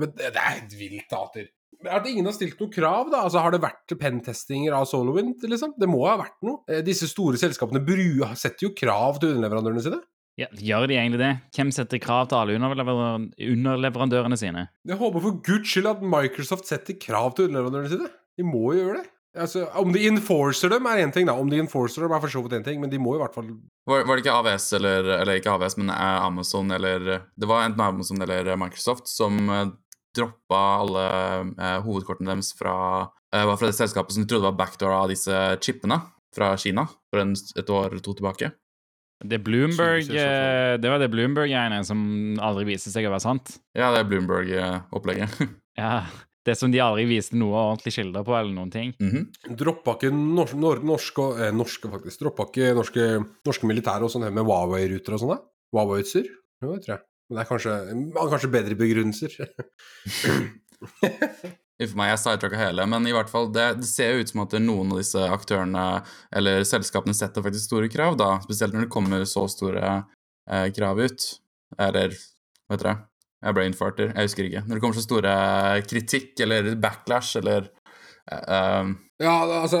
men det er et vilt dater. At ingen har stilt noe krav, da? Altså, Har det vært pentestinger av SolarWind, liksom? Det må ha vært noe. Eh, disse store selskapene setter jo krav til underleverandørene sine. Ja, Gjør de egentlig det? Hvem setter krav til alle underleverandørene sine? Jeg håper for guds skyld at Microsoft setter krav til underleverandørene sine. De må jo gjøre det. Altså, om de enforcer dem, er én ting, da. Om de enforcer dem, er for så vidt én ting, men de må i hvert fall Var, var det ikke AVS, eller, eller ikke AVS, men eh, Amazon eller Det var enten Amazon eller Microsoft som uh, droppa alle uh, hovedkortene deres fra, uh, fra det selskapet som de trodde var backdoor av disse chipene fra Kina for en, et år eller to tilbake. Det Bloomberg Det var det Bloomberg-greiene som aldri viste seg å være sant? Ja, det er Bloomberg-opplegget. ja, det som de aldri viste noe ordentlig kilder på, eller noen ting. Mm -hmm. Droppa ikke nor nor norske, eh, norske, faktisk, droppa ikke norske, norske militære og sånn med Huawei-ruter og sånn? Huawei-utstyr? Jo, det tror jeg. Men det er kanskje, kanskje bedre begrunnelser. For meg, jeg sidetracka hele, men i hvert fall, det, det ser jo ut som at noen av disse aktørene eller selskapene setter faktisk store krav, da. Spesielt når det kommer så store eh, krav ut. Eller hva heter det? Jeg brainfarter, jeg husker ikke. Når det kommer så store kritikk eller backlash eller uh, Ja, altså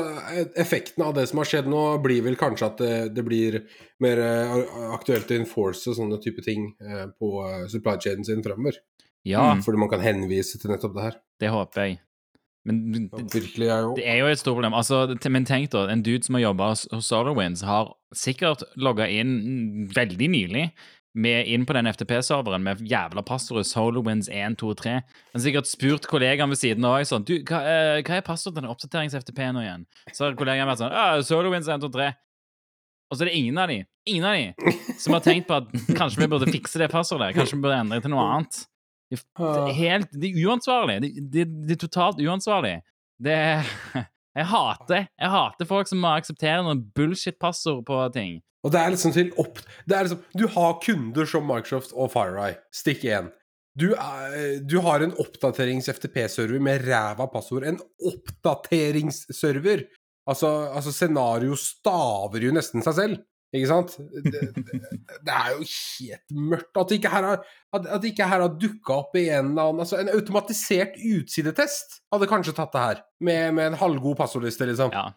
effekten av det som har skjedd nå, blir vel kanskje at det, det blir mer uh, aktuelt å enforce sånne type ting uh, på supply chainen sin fremover. Ja. Mm, fordi man kan henvise til nettopp det her. Det håper jeg. Men det, er jo... det er jo et stort problem. Altså, men tenk da, en dude som har jobba hos SolarWinds, har sikkert logga inn veldig nylig med inn på den FTP-serveren med jævla passordet SolarWinds123. Han har sikkert spurt kollegaen ved siden av sånn Du, hva, uh, hva er passordet til den oppdaterings-FTP nå igjen? Så har kollegaen vært sånn ah, SolarWinds123. Og så er det ingen av de, ingen av de som har tenkt på at kanskje vi burde fikse det passordet. Kanskje vi burde endre til noe annet. Det er helt Det er uansvarlig. Det, det, det er totalt uansvarlig. Det Jeg hater Jeg hater folk som må akseptere noen bullshit-passord på ting. Og det er liksom til opp... Det er liksom, du har kunder som Microsoft og FireEye. Stikk én. Du, du, har en oppdaterings-FTP-server med ræva passord. En oppdateringsserver! Altså, altså scenario staver jo nesten seg selv. Ikke sant? Det, det, det er jo helt mørkt. At det ikke her har, at, at ikke her har dukka opp i en eller annen altså En automatisert utsidetest hadde kanskje tatt det her, med, med en halvgod passordliste, liksom. Ja.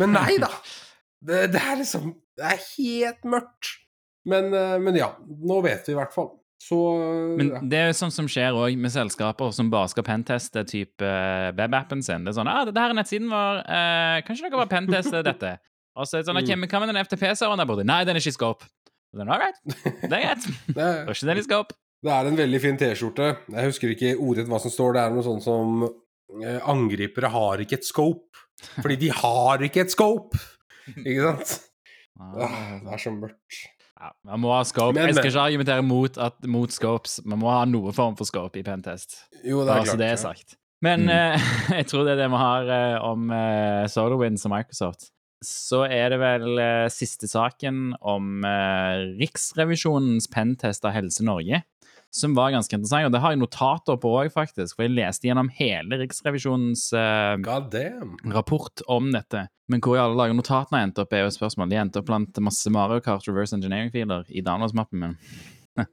Men nei da! Det, det er liksom Det er helt mørkt. Men, eh, men ja, nå vet vi i hvert fall. Så Men ja. det er jo sånn som skjer òg med selskaper som bare skal penteste type uh, webappen sin. Det er sånn ah, 'Det her er nettsiden vår. eh, kanskje dere bare penteste dette?' Og så er det sånn. «Ok, men Hva med den FTP-serveren der borte? Nei, den er ikke scope. Og den, All right, det er greit. det, Da er ikke den i scope. det er en veldig fin T-skjorte. Jeg husker ikke ordrett hva som står. Det er noe sånn som eh, 'Angripere har ikke et scope'. Fordi de har ikke et scope! Ikke sant? Ah, det er så mørkt. Ja, man må ha scope. Men, jeg skal ikke argumentere mot, at, mot scopes. Man må ha noe form for scope i pentest. Jo, det er klart. så det er sagt. Men Mm. uh, jeg tror det er det vi har uh, om uh, SolarWinds og Microsoft. Så er det vel uh, siste saken om eh, Riksrevisjonens pentest av Helse Norge, som var ganske interessant. Og det har jeg notater på òg, faktisk, for jeg leste gjennom hele Riksrevisjonens eh, rapport om dette. Men hvor i alle dager notatene endte opp, er jo et spørsmål. De endte opp blant masse Mario Kart reverse engineering-filer i downloads-mappen min.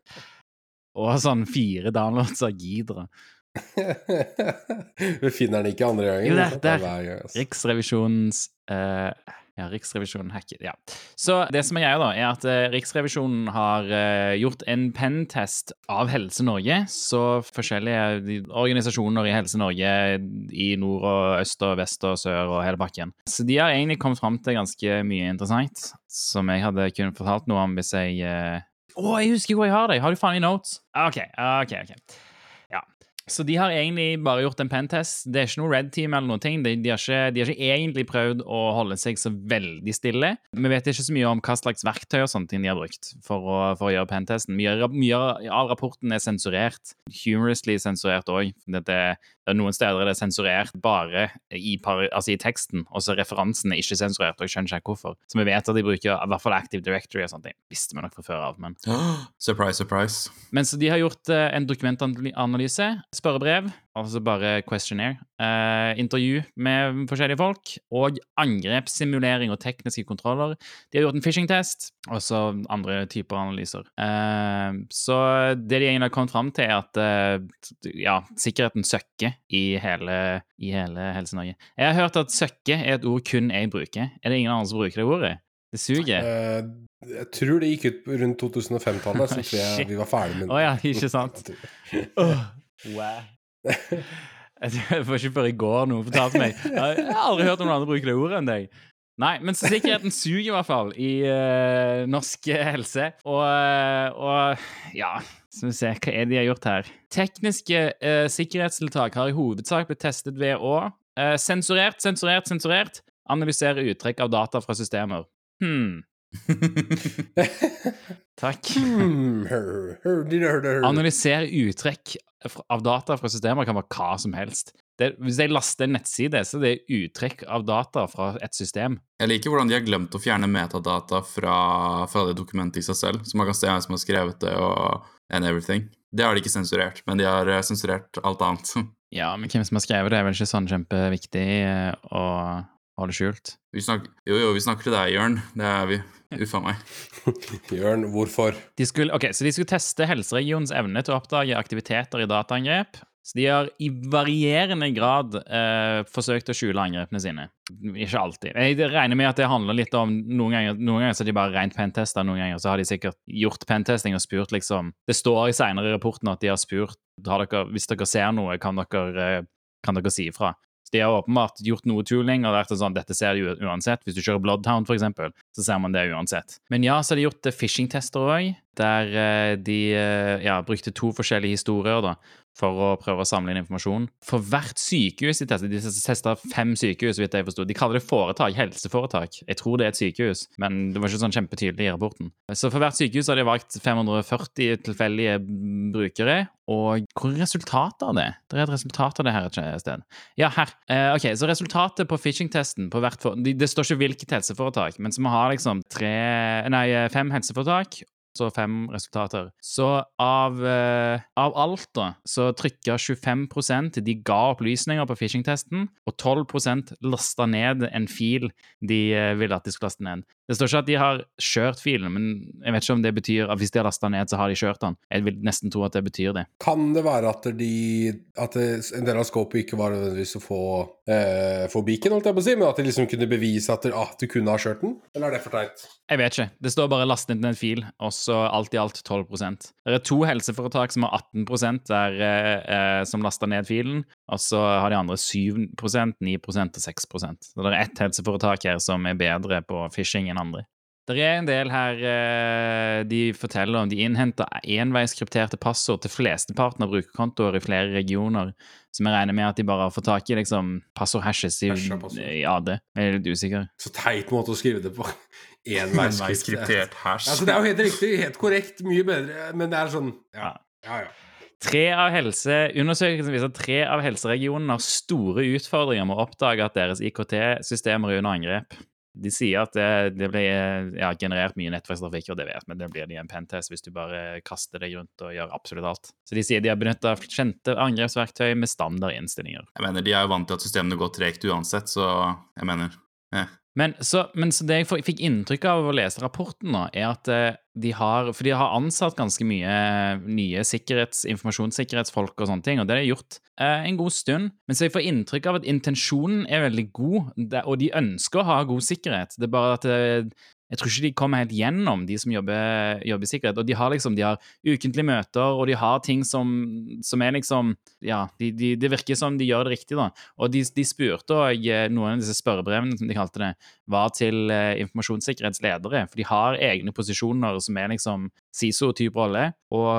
Og sånn fire downloads av Gidra. Vi finner den ikke andre gangen. Jo, der, er der. gang, altså. Riksrevisjonens uh, Ja, Riksrevisjonen hacket. Ja. Så det som er greia, da, er at uh, Riksrevisjonen har uh, gjort en pentest av Helse Norge. Så forskjellige organisasjoner i Helse Norge i nord og øst og vest og sør og hele bakken. Så de har egentlig kommet fram til ganske mye interessant som jeg hadde kunnet fortalt noe om hvis jeg Å, jeg husker hvor jeg har det! Har du faen i notes. Ah, OK, ah, OK. ok. Så de har egentlig bare gjort en pentest. Det er ikke noe red team eller noen ting. De, de, har ikke, de har ikke egentlig prøvd å holde seg så veldig stille. Vi vet ikke så mye om hva slags verktøy og sånne ting de har brukt for å, for å gjøre pentesten. Mye, mye av rapporten er sensurert. Humorously sensurert òg. Det, det er noen steder er det sensurert bare i, par, altså i teksten, og så referansen er ikke sensurert. og jeg skjønner ikke hvorfor. Så vi vet at de bruker i hvert fall Active Directory og sånt. Det Visste vi nok fra før av, men surprise, surprise. men så de har gjort eh, en dokumentanalyse, spørrebrev, altså bare questionnaire, eh, intervju med forskjellige folk, og angrepssimulering og tekniske kontroller. De har gjort en phishing-test, og så andre typer analyser. Eh, så det de egentlig har kommet fram til, er at eh, ja, sikkerheten søkker i hele, i hele Helse-Norge. Jeg har hørt at søkke er et ord kun jeg bruker. Er det ingen andre som bruker det ordet? Det suger. Eh, jeg tror det gikk ut rundt 2005-tallet, så tror jeg vi var ferdig med Å ja, ikke sant? oh, wow. Jeg får ikke før i går noen fortalte meg. Jeg har aldri hørt om noen andre bruke det ordet enn deg. Nei, men så sikkerheten suger i hvert fall i uh, norsk helse. Og, eh, og ja, skal vi se, hva er det de har gjort her? Tekniske uh, sikkerhetstiltak har i hovedsak blitt testet ved å uh, sensurert, sensurert, sensurert, analysere uttrekk av data fra systemer. Hmm, takk. Hmm. Analysere uttrekk av data fra systemer kan være hva som helst. Det, hvis jeg laster en nettside, så er det uttrekk av data fra et system. Jeg liker hvordan de har glemt å fjerne metadata fra, fra det dokumentet i seg selv, så man kan se hvem som har skrevet det og and everything. Det har de ikke sensurert, men de har eh, sensurert alt annet. Ja, men hvem som har skrevet det, er vel ikke sånn kjempeviktig eh, å det skjult. Vi snakker, jo, jo, vi snakker til deg, Jørn. Det er vi. Uffa meg. Jørn, hvorfor? De skulle, ok, Så de skulle teste helseregionens evne til å oppdage aktiviteter i dataangrep. Så de har i varierende grad eh, forsøkt å skjule angrepene sine. Ikke alltid. Jeg regner med at det handler litt om Noen ganger, noen ganger så er de bare rent pentester, noen ganger så har de sikkert gjort pentesting og spurt liksom Det står i senere i rapporten at de har spurt har dere, Hvis dere ser noe, kan dere, eh, kan dere si ifra. Så de har åpenbart gjort noe tooling, og vært sånn, dette ser du uansett. Hvis du kjører Bloodhound, eksempel, så ser man det uansett. Men ja, så har de gjort eh, phishing-tester òg, der eh, de eh, ja, brukte to forskjellige historier da, for å prøve å samle inn informasjon. For hvert sykehus de testet, de testa fem sykehus, så vidt jeg forsto. De kaller det foretak, helseforetak. Jeg tror det er et sykehus, men det var ikke sånn kjempetydelig i rapporten. Så for hvert sykehus har de valgt 540 tilfeldige brukere. Og hvor er resultatet av det? Det er et resultat av det her et sted. Ja, her. Eh, ok, Så resultatet på phishing-testen på hvert for... Det, står ikke hvilket helseforetak, men så vi har liksom tre Nei, fem helseforetak så fem resultater. Så av, eh, av alt, da, så trykka 25% de ga opplysninger på phishing-testen, og 12% lasta ned en fil de eh, ville at de skulle laste ned. Det står ikke at de har kjørt filen, men jeg vet ikke om det betyr at hvis de har lasta ned, så har de kjørt den. Jeg vil nesten tro at det betyr det. Kan det være at, de, at det, en del av scopet ikke var nødvendigvis å få, eh, få beacon, holdt jeg på å si, men at de liksom kunne bevise at, de, ah, du kunne ha kjørt den? Eller er det for teit? Jeg vet ikke. Det står bare 'last ned en fil', og så alt i alt 12% Det er to helseforetak som har 18% der, eh, som lasta ned filen, og så har de andre 7% 9% og 6 Så det er ett helseforetak her som er bedre på phishing enn andre. Det er en del her eh, de forteller om de innhenter enveiskrypterte passord til flesteparten av brukerkontoer i flere regioner, som jeg regner med at de bare har fått tak i liksom passordhashes i, i AD. Jeg er litt usikker. Så teit måte å skrive det på. Enveiskryptert hash. Altså, det er jo helt riktig, helt korrekt, mye bedre, men det er sånn Ja, ja. ja. Tre av helse, Undersøkelsen viser at tre av helseregionene har store utfordringer med å oppdage at deres IKT-systemer er under angrep. De sier at det, det blir ja, generert mye nettverkstrafikk, og det vet vi, det blir det i en pentest hvis du bare kaster deg rundt og gjør absolutt alt. Så de sier de har benytta kjente angrepsverktøy med standard innstillinger. Jeg mener, De er jo vant til at systemene går tregt uansett, så jeg mener eh. Men så, men så det jeg fikk inntrykk av å lese rapporten, nå, er at eh, de har For de har ansatt ganske mye nye sikkerhets, informasjonssikkerhetsfolk og sånne ting, og det har de gjort eh, en god stund. Men så jeg får inntrykk av at intensjonen er veldig god, og de ønsker å ha god sikkerhet. Det er bare at eh, jeg tror ikke de kommer helt gjennom, de som jobber, jobber sikkerhet. Og de har liksom, de har ukentlige møter, og de har ting som, som er liksom Ja, de, de, det virker som de gjør det riktig, da. Og de, de spurte òg noen av disse spørrebrevene, som de kalte det, var til eh, informasjonssikkerhetsledere. For de har egne posisjoner som er liksom SISO-type rolle, og,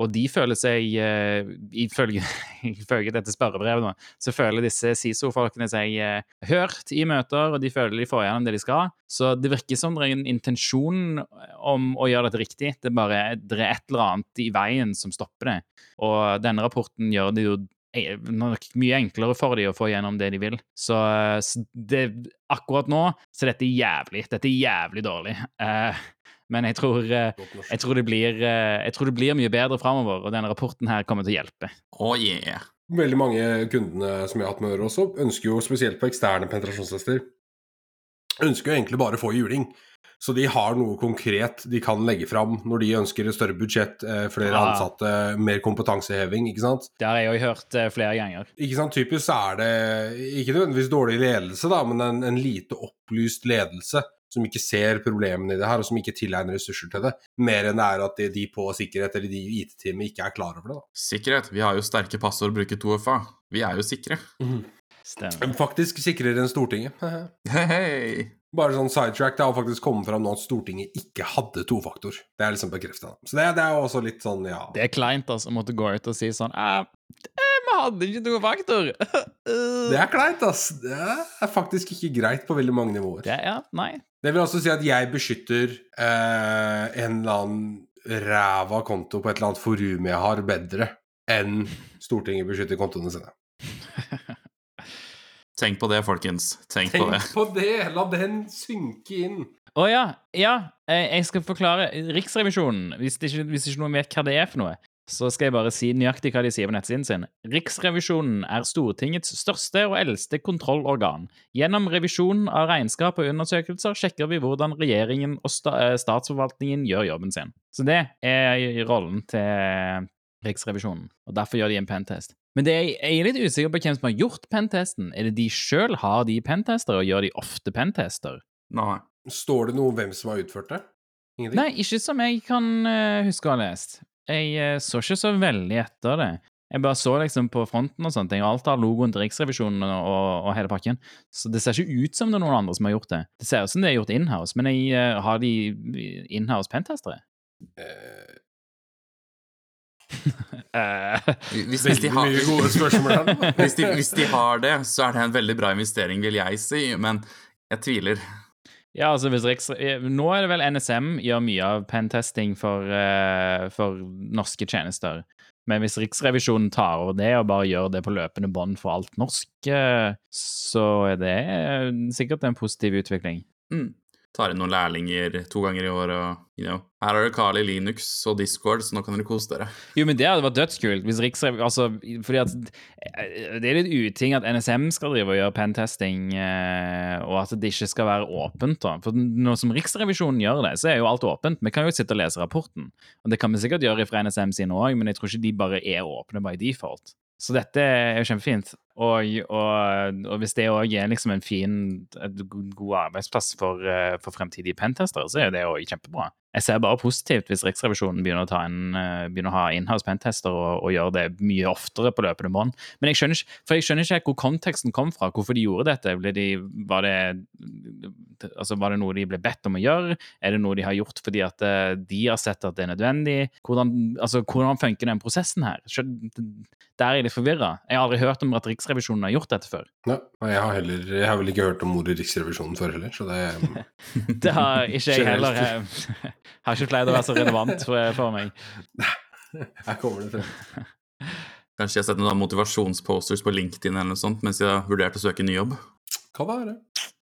og de føler seg eh, Ifølge, ifølge dette spørrebrevet, nå, så føler disse SISO-folkene seg eh, hørt i møter, og de føler de får gjennom det de skal. Så det virker som det er en intensjon om å gjøre dette riktig. Det er bare det er et eller annet i veien som stopper det. Og denne rapporten gjør det jo e- nok mye enklere for dem å få gjennom det de vil. Så, så det, akkurat nå så dette er jævlig. Dette er jævlig dårlig. Eh, men jeg tror, eh, jeg, tror det blir, eh, jeg tror det blir mye bedre framover, og denne rapporten her kommer til å hjelpe. Oh yeah. Veldig mange kundene som jeg har hatt med å gjøre også, ønsker jo spesielt på eksterne penetrasjonstester, ønsker jo egentlig bare å få juling. Så de har noe konkret de kan legge fram når de ønsker et større budsjett, eh, flere Ja. ansatte, mer kompetanseheving, ikke sant. Det har jeg òg hørt flere ganger. Ikke sant, Typisk så er det ikke nødvendigvis dårlig ledelse, da, men en, en lite opplyst ledelse som ikke ser problemene i det her, og som ikke tilegner ressurser til det. Mer enn det er at de, de på sikkerhet eller de i IT-teamet ikke er klar over det. da. Sikkerhet. Vi har jo sterke passord å bruke 2FA. Vi er jo sikre. Stemmer. Faktisk sikrere enn Stortinget. Hei. Bare sånn sidetrack, det har faktisk kommet fram nå at Stortinget ikke hadde tofaktor. Det er liksom bekrefta. Så det, det er jo også litt sånn, ja Det er kleint altså, å måtte gå ut og si sånn eh, eh, hadde ikke noen faktor! Det er kleint, ass. Det er faktisk ikke greit på veldig mange nivåer. Det, ja, nei. Det vil altså si at jeg beskytter eh, en eller annen ræva konto på et eller annet forum jeg har, bedre enn Stortinget beskytter kontoene sine. Tenk på det, folkens. Tenk på det. På det! La den synke inn. Å ja. Ja, eh, jeg skal forklare. Riksrevisjonen, hvis ikke, hvis ikke noen vet hva det er for noe, så skal jeg bare si nøyaktig hva de sier på nettsiden sin. Riksrevisjonen er Stortingets største og eldste kontrollorgan. Gjennom revisjon av regnskap og undersøkelser sjekker vi hvordan regjeringen og eh, statsforvaltningen gjør jobben sin. Så det er rollen til Riksrevisjonen, og derfor gjør de en pentest. Men det er, jeg er litt usikker på hvem som har gjort pentesten. Er det de sjøl? Har de pentester, og gjør de ofte pentester? Nei. Står det noe om hvem som har utført det? Ingenting? Nei, ikke som jeg kan eh, huske å ha lest. Jeg eh, så ikke så veldig etter det. Jeg bare så liksom på fronten og sånne ting, og alt har logoen til Riksrevisjonen og, og hele pakken. Så det ser ikke ut som det er noen andre som har gjort det. Det ser ut som det er gjort inhouse, men jeg, eh, har de inhouse pentestere? Uh... Eh, Hvis, hvis, de har, mye gode spørsmål hvis, de, hvis de har det, så er det en veldig bra investering, vil jeg si. Men jeg tviler. Ja, altså hvis Riks... eh, Nå er det vel NSM gjør mye av pentesting for, uh, for norske tjenester. Men hvis Riksrevisjonen tar over det og bare gjør det på løpende bånd for alt norsk, uh, så er det sikkert en positiv utvikling. Mm. Tar inn noen lærlinger to ganger i året you know, Her har dere Kali Linux og Discord, så nå kan dere kose dere. Jo, men det hadde vært dødskult hvis Riksrev... Altså, fordi at eh, det er litt uting at NSM skal drive og gjøre pentesting, eh, og at det ikke skal være åpent, da. For nå som Riksrevisjonen gjør det, så er jo alt åpent. Vi kan jo sitte og lese rapporten. Og det kan vi sikkert gjøre fra NSM sine òg, men jeg tror ikke de bare er åpne by default. Så dette er jo kjempefint. Og, og, og hvis det òg er liksom en fin, god arbeidsplass for, eh, for fremtidige pentestere, så er det jo kjempebra. Jeg ser bare positivt hvis Riksrevisjonen begynner å, ta en, eh, begynner å ha inhouse pentester og, og gjøre det mye oftere på løpende bånd. Men jeg skjønner, ikke, for jeg skjønner ikke hvor konteksten kom fra, hvorfor de gjorde dette. De, var, det, altså var det noe de ble bedt om å gjøre? Er det noe de har gjort fordi at eh, de har sett at det er nødvendig? Hvordan, altså, hvordan funker den prosessen her? Der er jeg litt forvirra. Jeg har aldri hørt om at Riksrevisjonen har gjort dette før. Ja, jeg har, heller, jeg har vel ikke hørt om ordet Riksrevisjonen før heller, så det Det har ikke jeg heller. Jeg har ikke pleid å være så relevant for, for meg. Her kommer det frem. Kanskje jeg har sett noen motivasjonsposters på LinkedIn eller noe sånt mens jeg har vurdert å søke ny jobb. Kan være.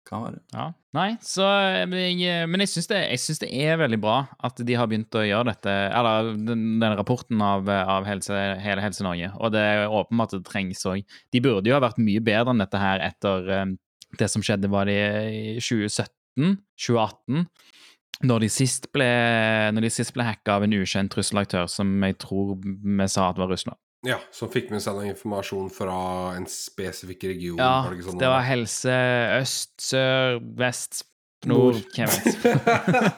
Kan være. Ja. Nei, så Men jeg, men jeg syns det, det, er veldig bra at de har begynt å gjøre dette, eller den, rapporten av, av helse, hele Helse-Norge. Og det er åpenbart at det trengs òg. De burde jo ha vært mye bedre enn dette her etter det som skjedde, var det i 2017? 2018? Når de sist ble, når de sist ble hacka av en ukjent trusselaktør som jeg tror vi sa at var Russland. Ja, som fikk med seg noe informasjon fra en spesifikk region. Ja, var det, sånn det var helse øst, sør, vest, nord, hvem vet.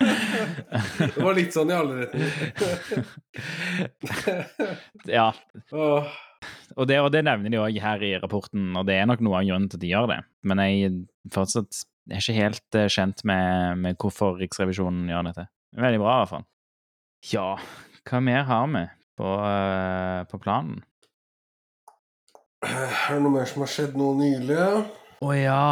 det var litt sånn i alle retninger. ja. Og det, og det, nevner de òg her i rapporten, og det er nok noe av grunnen til at de gjør det. Men jeg fortsatt er ikke helt uh, kjent med, med, hvorfor Riksrevisjonen gjør dette. Veldig bra, i hvert fall. Ja, hva mer har vi på, uh, på planen? Er det noe mer som har skjedd nå nylig? Å oh, ja.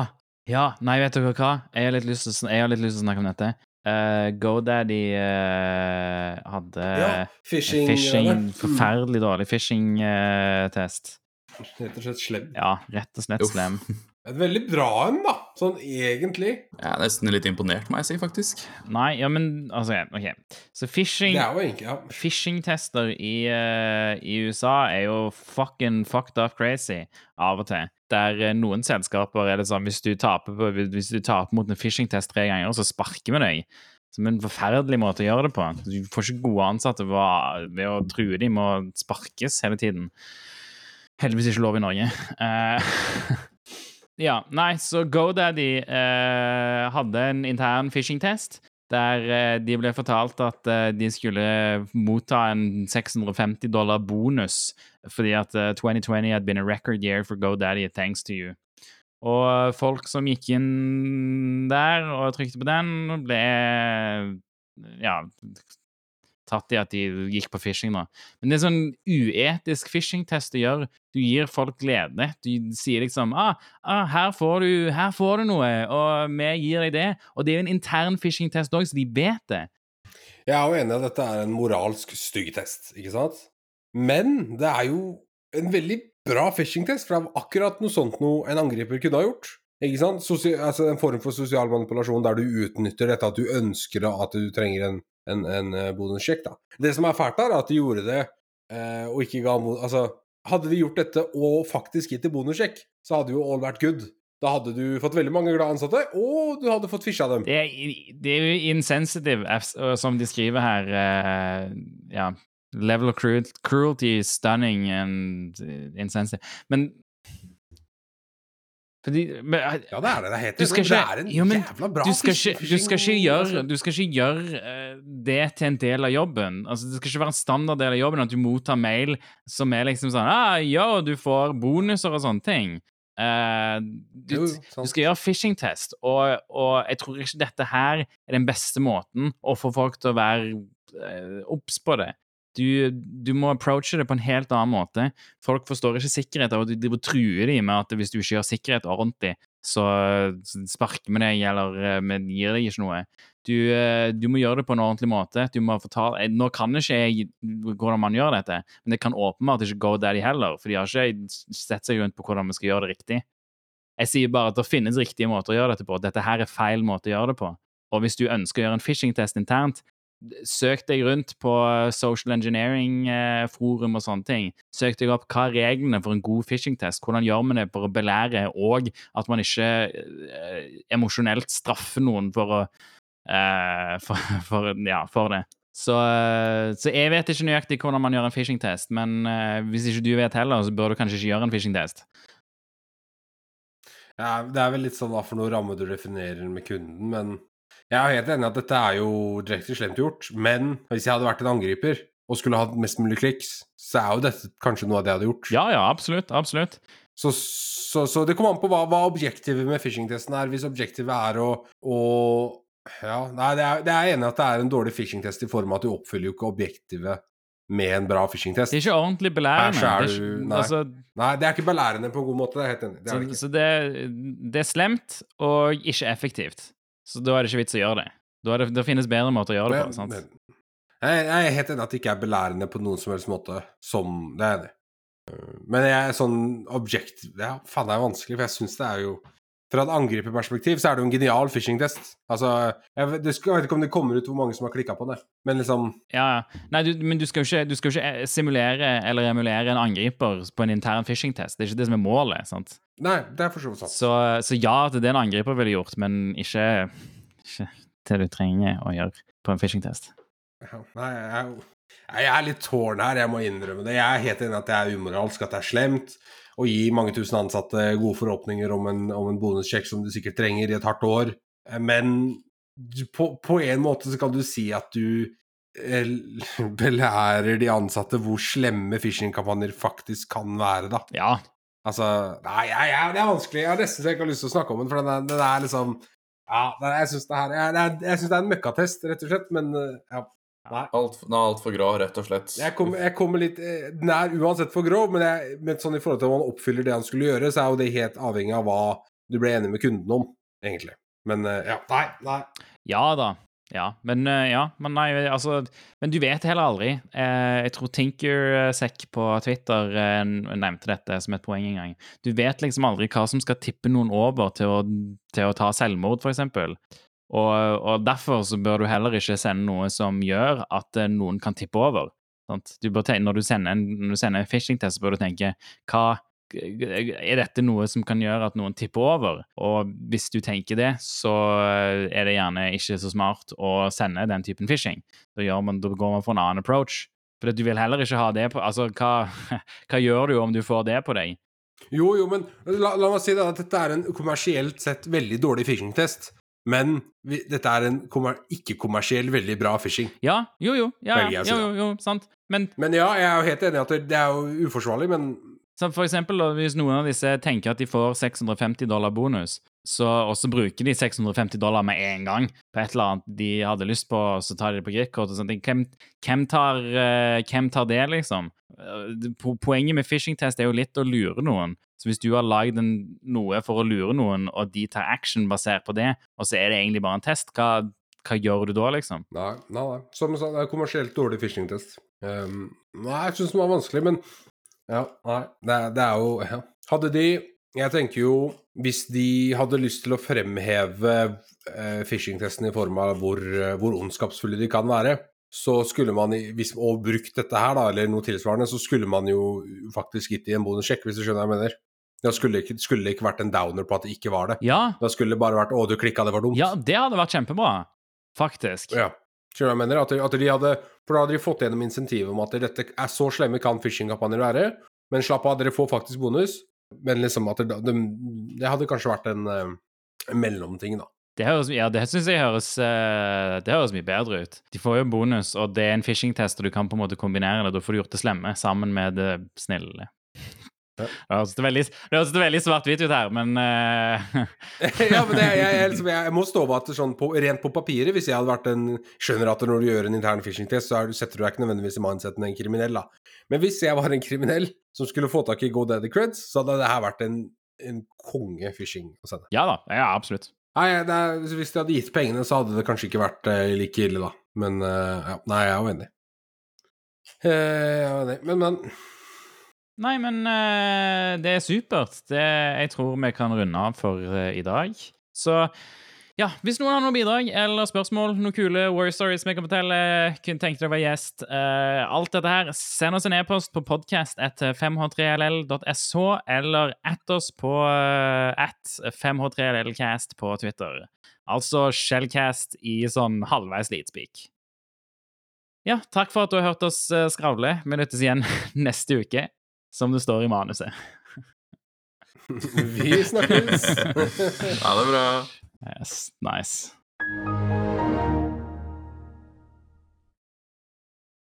Ja, nei, vet dere hva? Jeg har litt lyst til, litt lyst til å snakke om dette. Uh, GoDaddy uh, hadde ja, phishing, phishing. Forferdelig dårlig phishing-test. Uh, rett og slett slem. Ja, rett og slett slem. Et veldig bra en, da, sånn egentlig. Jeg er nesten litt imponert, må jeg si, faktisk. Nei, ja, men altså OK. Så phishing ja. Phishing-tester i, uh, i, USA er jo fucking fucked up crazy av og til. Der uh, noen selskaper er det sånn hvis du taper, på, hvis du taper mot en phishing-test tre ganger, så sparker vi deg. Som en forferdelig måte å gjøre det på. Du får ikke gode ansatte ved å true dem med å sparkes hele tiden. Heldigvis ikke lov i Norge. Uh, Ja, nei, så GoDaddy eh, hadde en intern phishing-test der eh, de ble fortalt at eh, de skulle motta en 650 dollar bonus fordi at 2020 eh, had been a record year for GoDaddy, thanks to you. Og folk som gikk inn der og trykte på den, ble ja, tatt i at de gikk på phishing, da. Men det er sånn uetisk phishing-test å gjøre. Du gir folk glede. Du sier liksom ah, ah her, får du, her får du noe, og vi gir deg det. Og det er jo en intern phishing-test òg, så de vet det. Jeg er jo enig i at dette er en moralsk stygg test, ikke sant? Men det er jo en veldig bra phishing-test, for det er akkurat noe sånt noe en angriper kunne ha gjort. Ikke sant? Sosia altså En form for sosial manipulasjon der du utnytter dette at du ønsker at du trenger en en, en eh, bonussjekk, da. Det som er fælt er at de gjorde det eh, og ikke ga Altså, hadde de gjort dette og faktisk gitt det bonussjekk, så hadde jo all vært good. Da hadde du fått veldig mange glade ansatte, og du hadde fått fisha dem. Det er, det er jo insensitive, som de skriver her. Uh, ja. Level of cruelty, stunning and insensitive. Men fordi, men, ja, det er det det heter. Du skal ikke, det er en jo, jævla bra du skal, ikke, du skal ikke gjøre, du skal ikke gjøre uh, det til en del av jobben. Altså, det skal ikke være en standarddel av jobben at du mottar mail som er liksom sånn ah, Ja, du får bonuser og sånne ting. Uh, du, jo, du, skal gjøre phishing-test, og, og, jeg tror ikke dette her er den beste måten å få folk til å være uh, på det. Du, du, må approache det på en helt annen måte. Folk forstår ikke sikkerhet, og de truer dem med at hvis du ikke gjør sikkerhet ordentlig, så sparker vi deg, eller eh, vi gir deg ikke noe. Du, eh, du, må gjøre det på en ordentlig måte. Du må fortale, eh, Nå kan ikke jeg hvordan man gjør dette, men det kan åpenbart ikke gå der de heller, for de har ikke sett seg rundt på hvordan vi skal gjøre det riktig. Jeg sier bare at det finnes riktige måter å gjøre dette på. Dette her er feil måte å gjøre det på. Og hvis du ønsker å gjøre en phishing-test internt, søk deg rundt på social engineering-forum og sånne ting. Søk deg opp hva er reglene for en god phishing-test. Hvordan gjør man det for å belære, og at man ikke eh, emosjonelt straffer noen for å eh, for, for, ja, for det. Så, eh, så, jeg vet ikke nøyaktig hvordan man gjør en phishing-test, men eh, hvis ikke du vet heller, så bør du kanskje ikke gjøre en phishing-test. Ja, det er vel litt sånn hva for noe ramme du definerer med kunden, men jeg er helt enig i at dette er jo direkte slemt gjort. Men hvis jeg hadde vært en angriper og skulle hatt mest mulig kliks, så er jo dette kanskje noe av det jeg hadde gjort. Ja, ja, absolutt. Absolutt. Så, så, så det kommer an på hva, hva objektivet med phishing-testen er. Hvis objektivet er å, å ja, nei, det er, det er enig at det er en dårlig phishing-test i form av at du oppfyller jo ikke objektivet med en bra phishing-test. Det er ikke ordentlig belærende. Det er er, du- ikke- nei. altså, Nei, det er ikke belærende på en god måte. Det er helt enig. Det er det så ikke. så det, det er slemt og ikke effektivt. Så da er det ikke vits å gjøre det. Da det, det finnes bedre måter å gjøre det på. Sant? men- jeg, jeg er helt enig at det ikke er belærende på noen som helst måte. Som Det er det. Men jeg er sånn objekt... Ja, faen, det er vanskelig, for jeg syns det er jo Fra et angriperperspektiv så er det jo en genial phishing-test. Altså, jeg vet, ikke om det kommer ut hvor mange som har klikka på det, men liksom Ja, ja. Nei, du, men du skal, jo ikke, ikke eh, simulere eller emulere en angriper på en intern phishing-test. Det er ikke det som er målet. sant? Nei, det er for så vidt sant. Så, så ja, det er det en angriper ville gjort, men ikke, ikke det du trenger å gjøre på en phishing-test. Nei, jeg, jeg er litt tårn her, jeg må innrømme det. Jeg er helt enig at det er umoralsk, at det er slemt å gi mange tusen ansatte gode forhåpninger om en, om en bonussjekk som du sikkert trenger i et hardt år. Men du, på, på en måte så kan du si at du eh, belærer de ansatte hvor slemme phishing-kampanjer faktisk kan være, da. Ja, Altså Nei, ja, ja, det er vanskelig. Jeg har nesten så jeg ikke har lyst til å snakke om den, for den er, den er liksom Ja, den, jeg syns det her jeg, jeg, jeg synes det er en møkkatest, rett og slett, men eh, ja. Nei. Alt, den er altfor grå, rett og slett. Jeg kommer, jeg kommer litt eh, Den er uansett for grov, men, jeg, men sånn i forhold til om han oppfyller det han skulle gjøre, så er jo det helt avhengig av hva du ble enig med kunden om, egentlig. Men eh, ja, nei, nei. Ja da. Ja, men eh, ja, men nei, altså Men du vet heller aldri. Eh, jeg tror Tinkersec på Twitter eh, nevnte dette som et poeng en gang. Du vet liksom aldri hva som skal tippe noen over til å, til å ta selvmord, eksempel. Og, og derfor så bør du heller ikke sende noe som gjør at eh, noen kan tippe over. Du tenke, når du en, når du sender en phishing-test, bør du tenke hva er dette noe som kan gjøre at noen tipper over? Og hvis du tenker det, så er det gjerne ikke så smart å sende den typen phishing. Da, man, da går man for en annen approach. For du vil heller ikke ha det på Altså, hva, hva gjør du om du får det på deg? Jo, jo, men la, la meg si det, at dette er en kommersielt sett veldig dårlig phishing-test. Men vi, dette er en kommer, ikke-kommersiell, veldig bra phishing. Ja, jo, jo. Ja, ja, jo, jo, sant. Men Men ja, jeg er jo helt enig i at det, det er jo uforsvarlig, men Så for eksempel, hvis noen av disse tenker at de får 650 dollar bonus, så, og så bruker de 650 dollar med en gang på et eller annet de hadde lyst på, og så tar de det på kredittkort og sånt, hvem, hvem, tar, eh, hvem tar det, liksom? Eh, Poenget med phishing-test er jo litt å lure noen. Så hvis du har lagd noe for å lure noen, og de tar action basert på det, og så er det egentlig bare en test, hva, hva gjør du da, liksom? Nei, nei, nei. Som sagt, det er kommersielt dårlig phishing-test. Um, nei, jeg syns den var vanskelig, men ja, nei. Det, er- det er jo ja. Hadde de Jeg tenker jo Hvis de hadde lyst til å fremheve eh, phishing-testen i form av hvor, eh, hvor ondskapsfulle de kan være, så skulle man, hvis, og brukt dette her, da, eller noe tilsvarende, så skulle man jo faktisk gitt de en bonussjekk, hvis du skjønner hva jeg mener. Da skulle det ikke, ikke vært en downer på at det ikke var det. Ja, Da skulle det bare vært 'å, du klikka, det var dumt'. ja det hadde vært kjempebra. Faktisk. Ja. Skjønner du hva jeg mener? At de, at de hadde, for da hadde de fått gjennom insentivet om at dette er så slemme kan phishing-kampanjer være, men slapp av, dere får faktisk bonus. Men liksom at det, det, det hadde kanskje vært en, eh, en mellomting, da. Det høres, ja, det syns jeg høres, eh, det høres mye bedre ut. De får jo bonus, og det er en phishing-test, og du kan på en måte kombinere det. Da får du gjort det slemme sammen med det snille. Ja. Det høres veldig, veldig svart-hvitt ut her, men uh... ja, men det, jeg, jeg, liksom, jeg må stå over at det sånn på, rent på papiret, hvis jeg hadde vært en Skjønner at når du gjør en intern phishing-test, så er, setter du deg ikke nødvendigvis i mindseten en kriminell, da. Men hvis jeg var en kriminell som skulle få tak i GoDaddy creds, så hadde det her vært en, en konge-phishing å sende. Ja da. Ja, absolutt. Nei, det er, hvis de hadde gitt pengene, så hadde det kanskje ikke vært eh, like ille, da. Men uh, ja, nei, jeg er jo enig. Eh, jeg er enig. Men, men Nei, men eh, det er supert. Det, jeg tror vi kan runde av for eh, i dag. Så Ja, Hvis noen har noen bidrag eller spørsmål, noen kule war stories vi kan fortelle, kunne tenke deg å være gjest, uh, alt dette her, send oss en e-post på podcast etter 5h3ll.sh, eller at oss på uh, at 5h3llcast på Twitter. Altså Shellcast i sånn halvveis litspeak. Ja, takk for at du har hørt oss skravle. Vi nyttes igjen neste uke, som det står i manuset. Vi snakkes! Ha det bra. Yes, nice.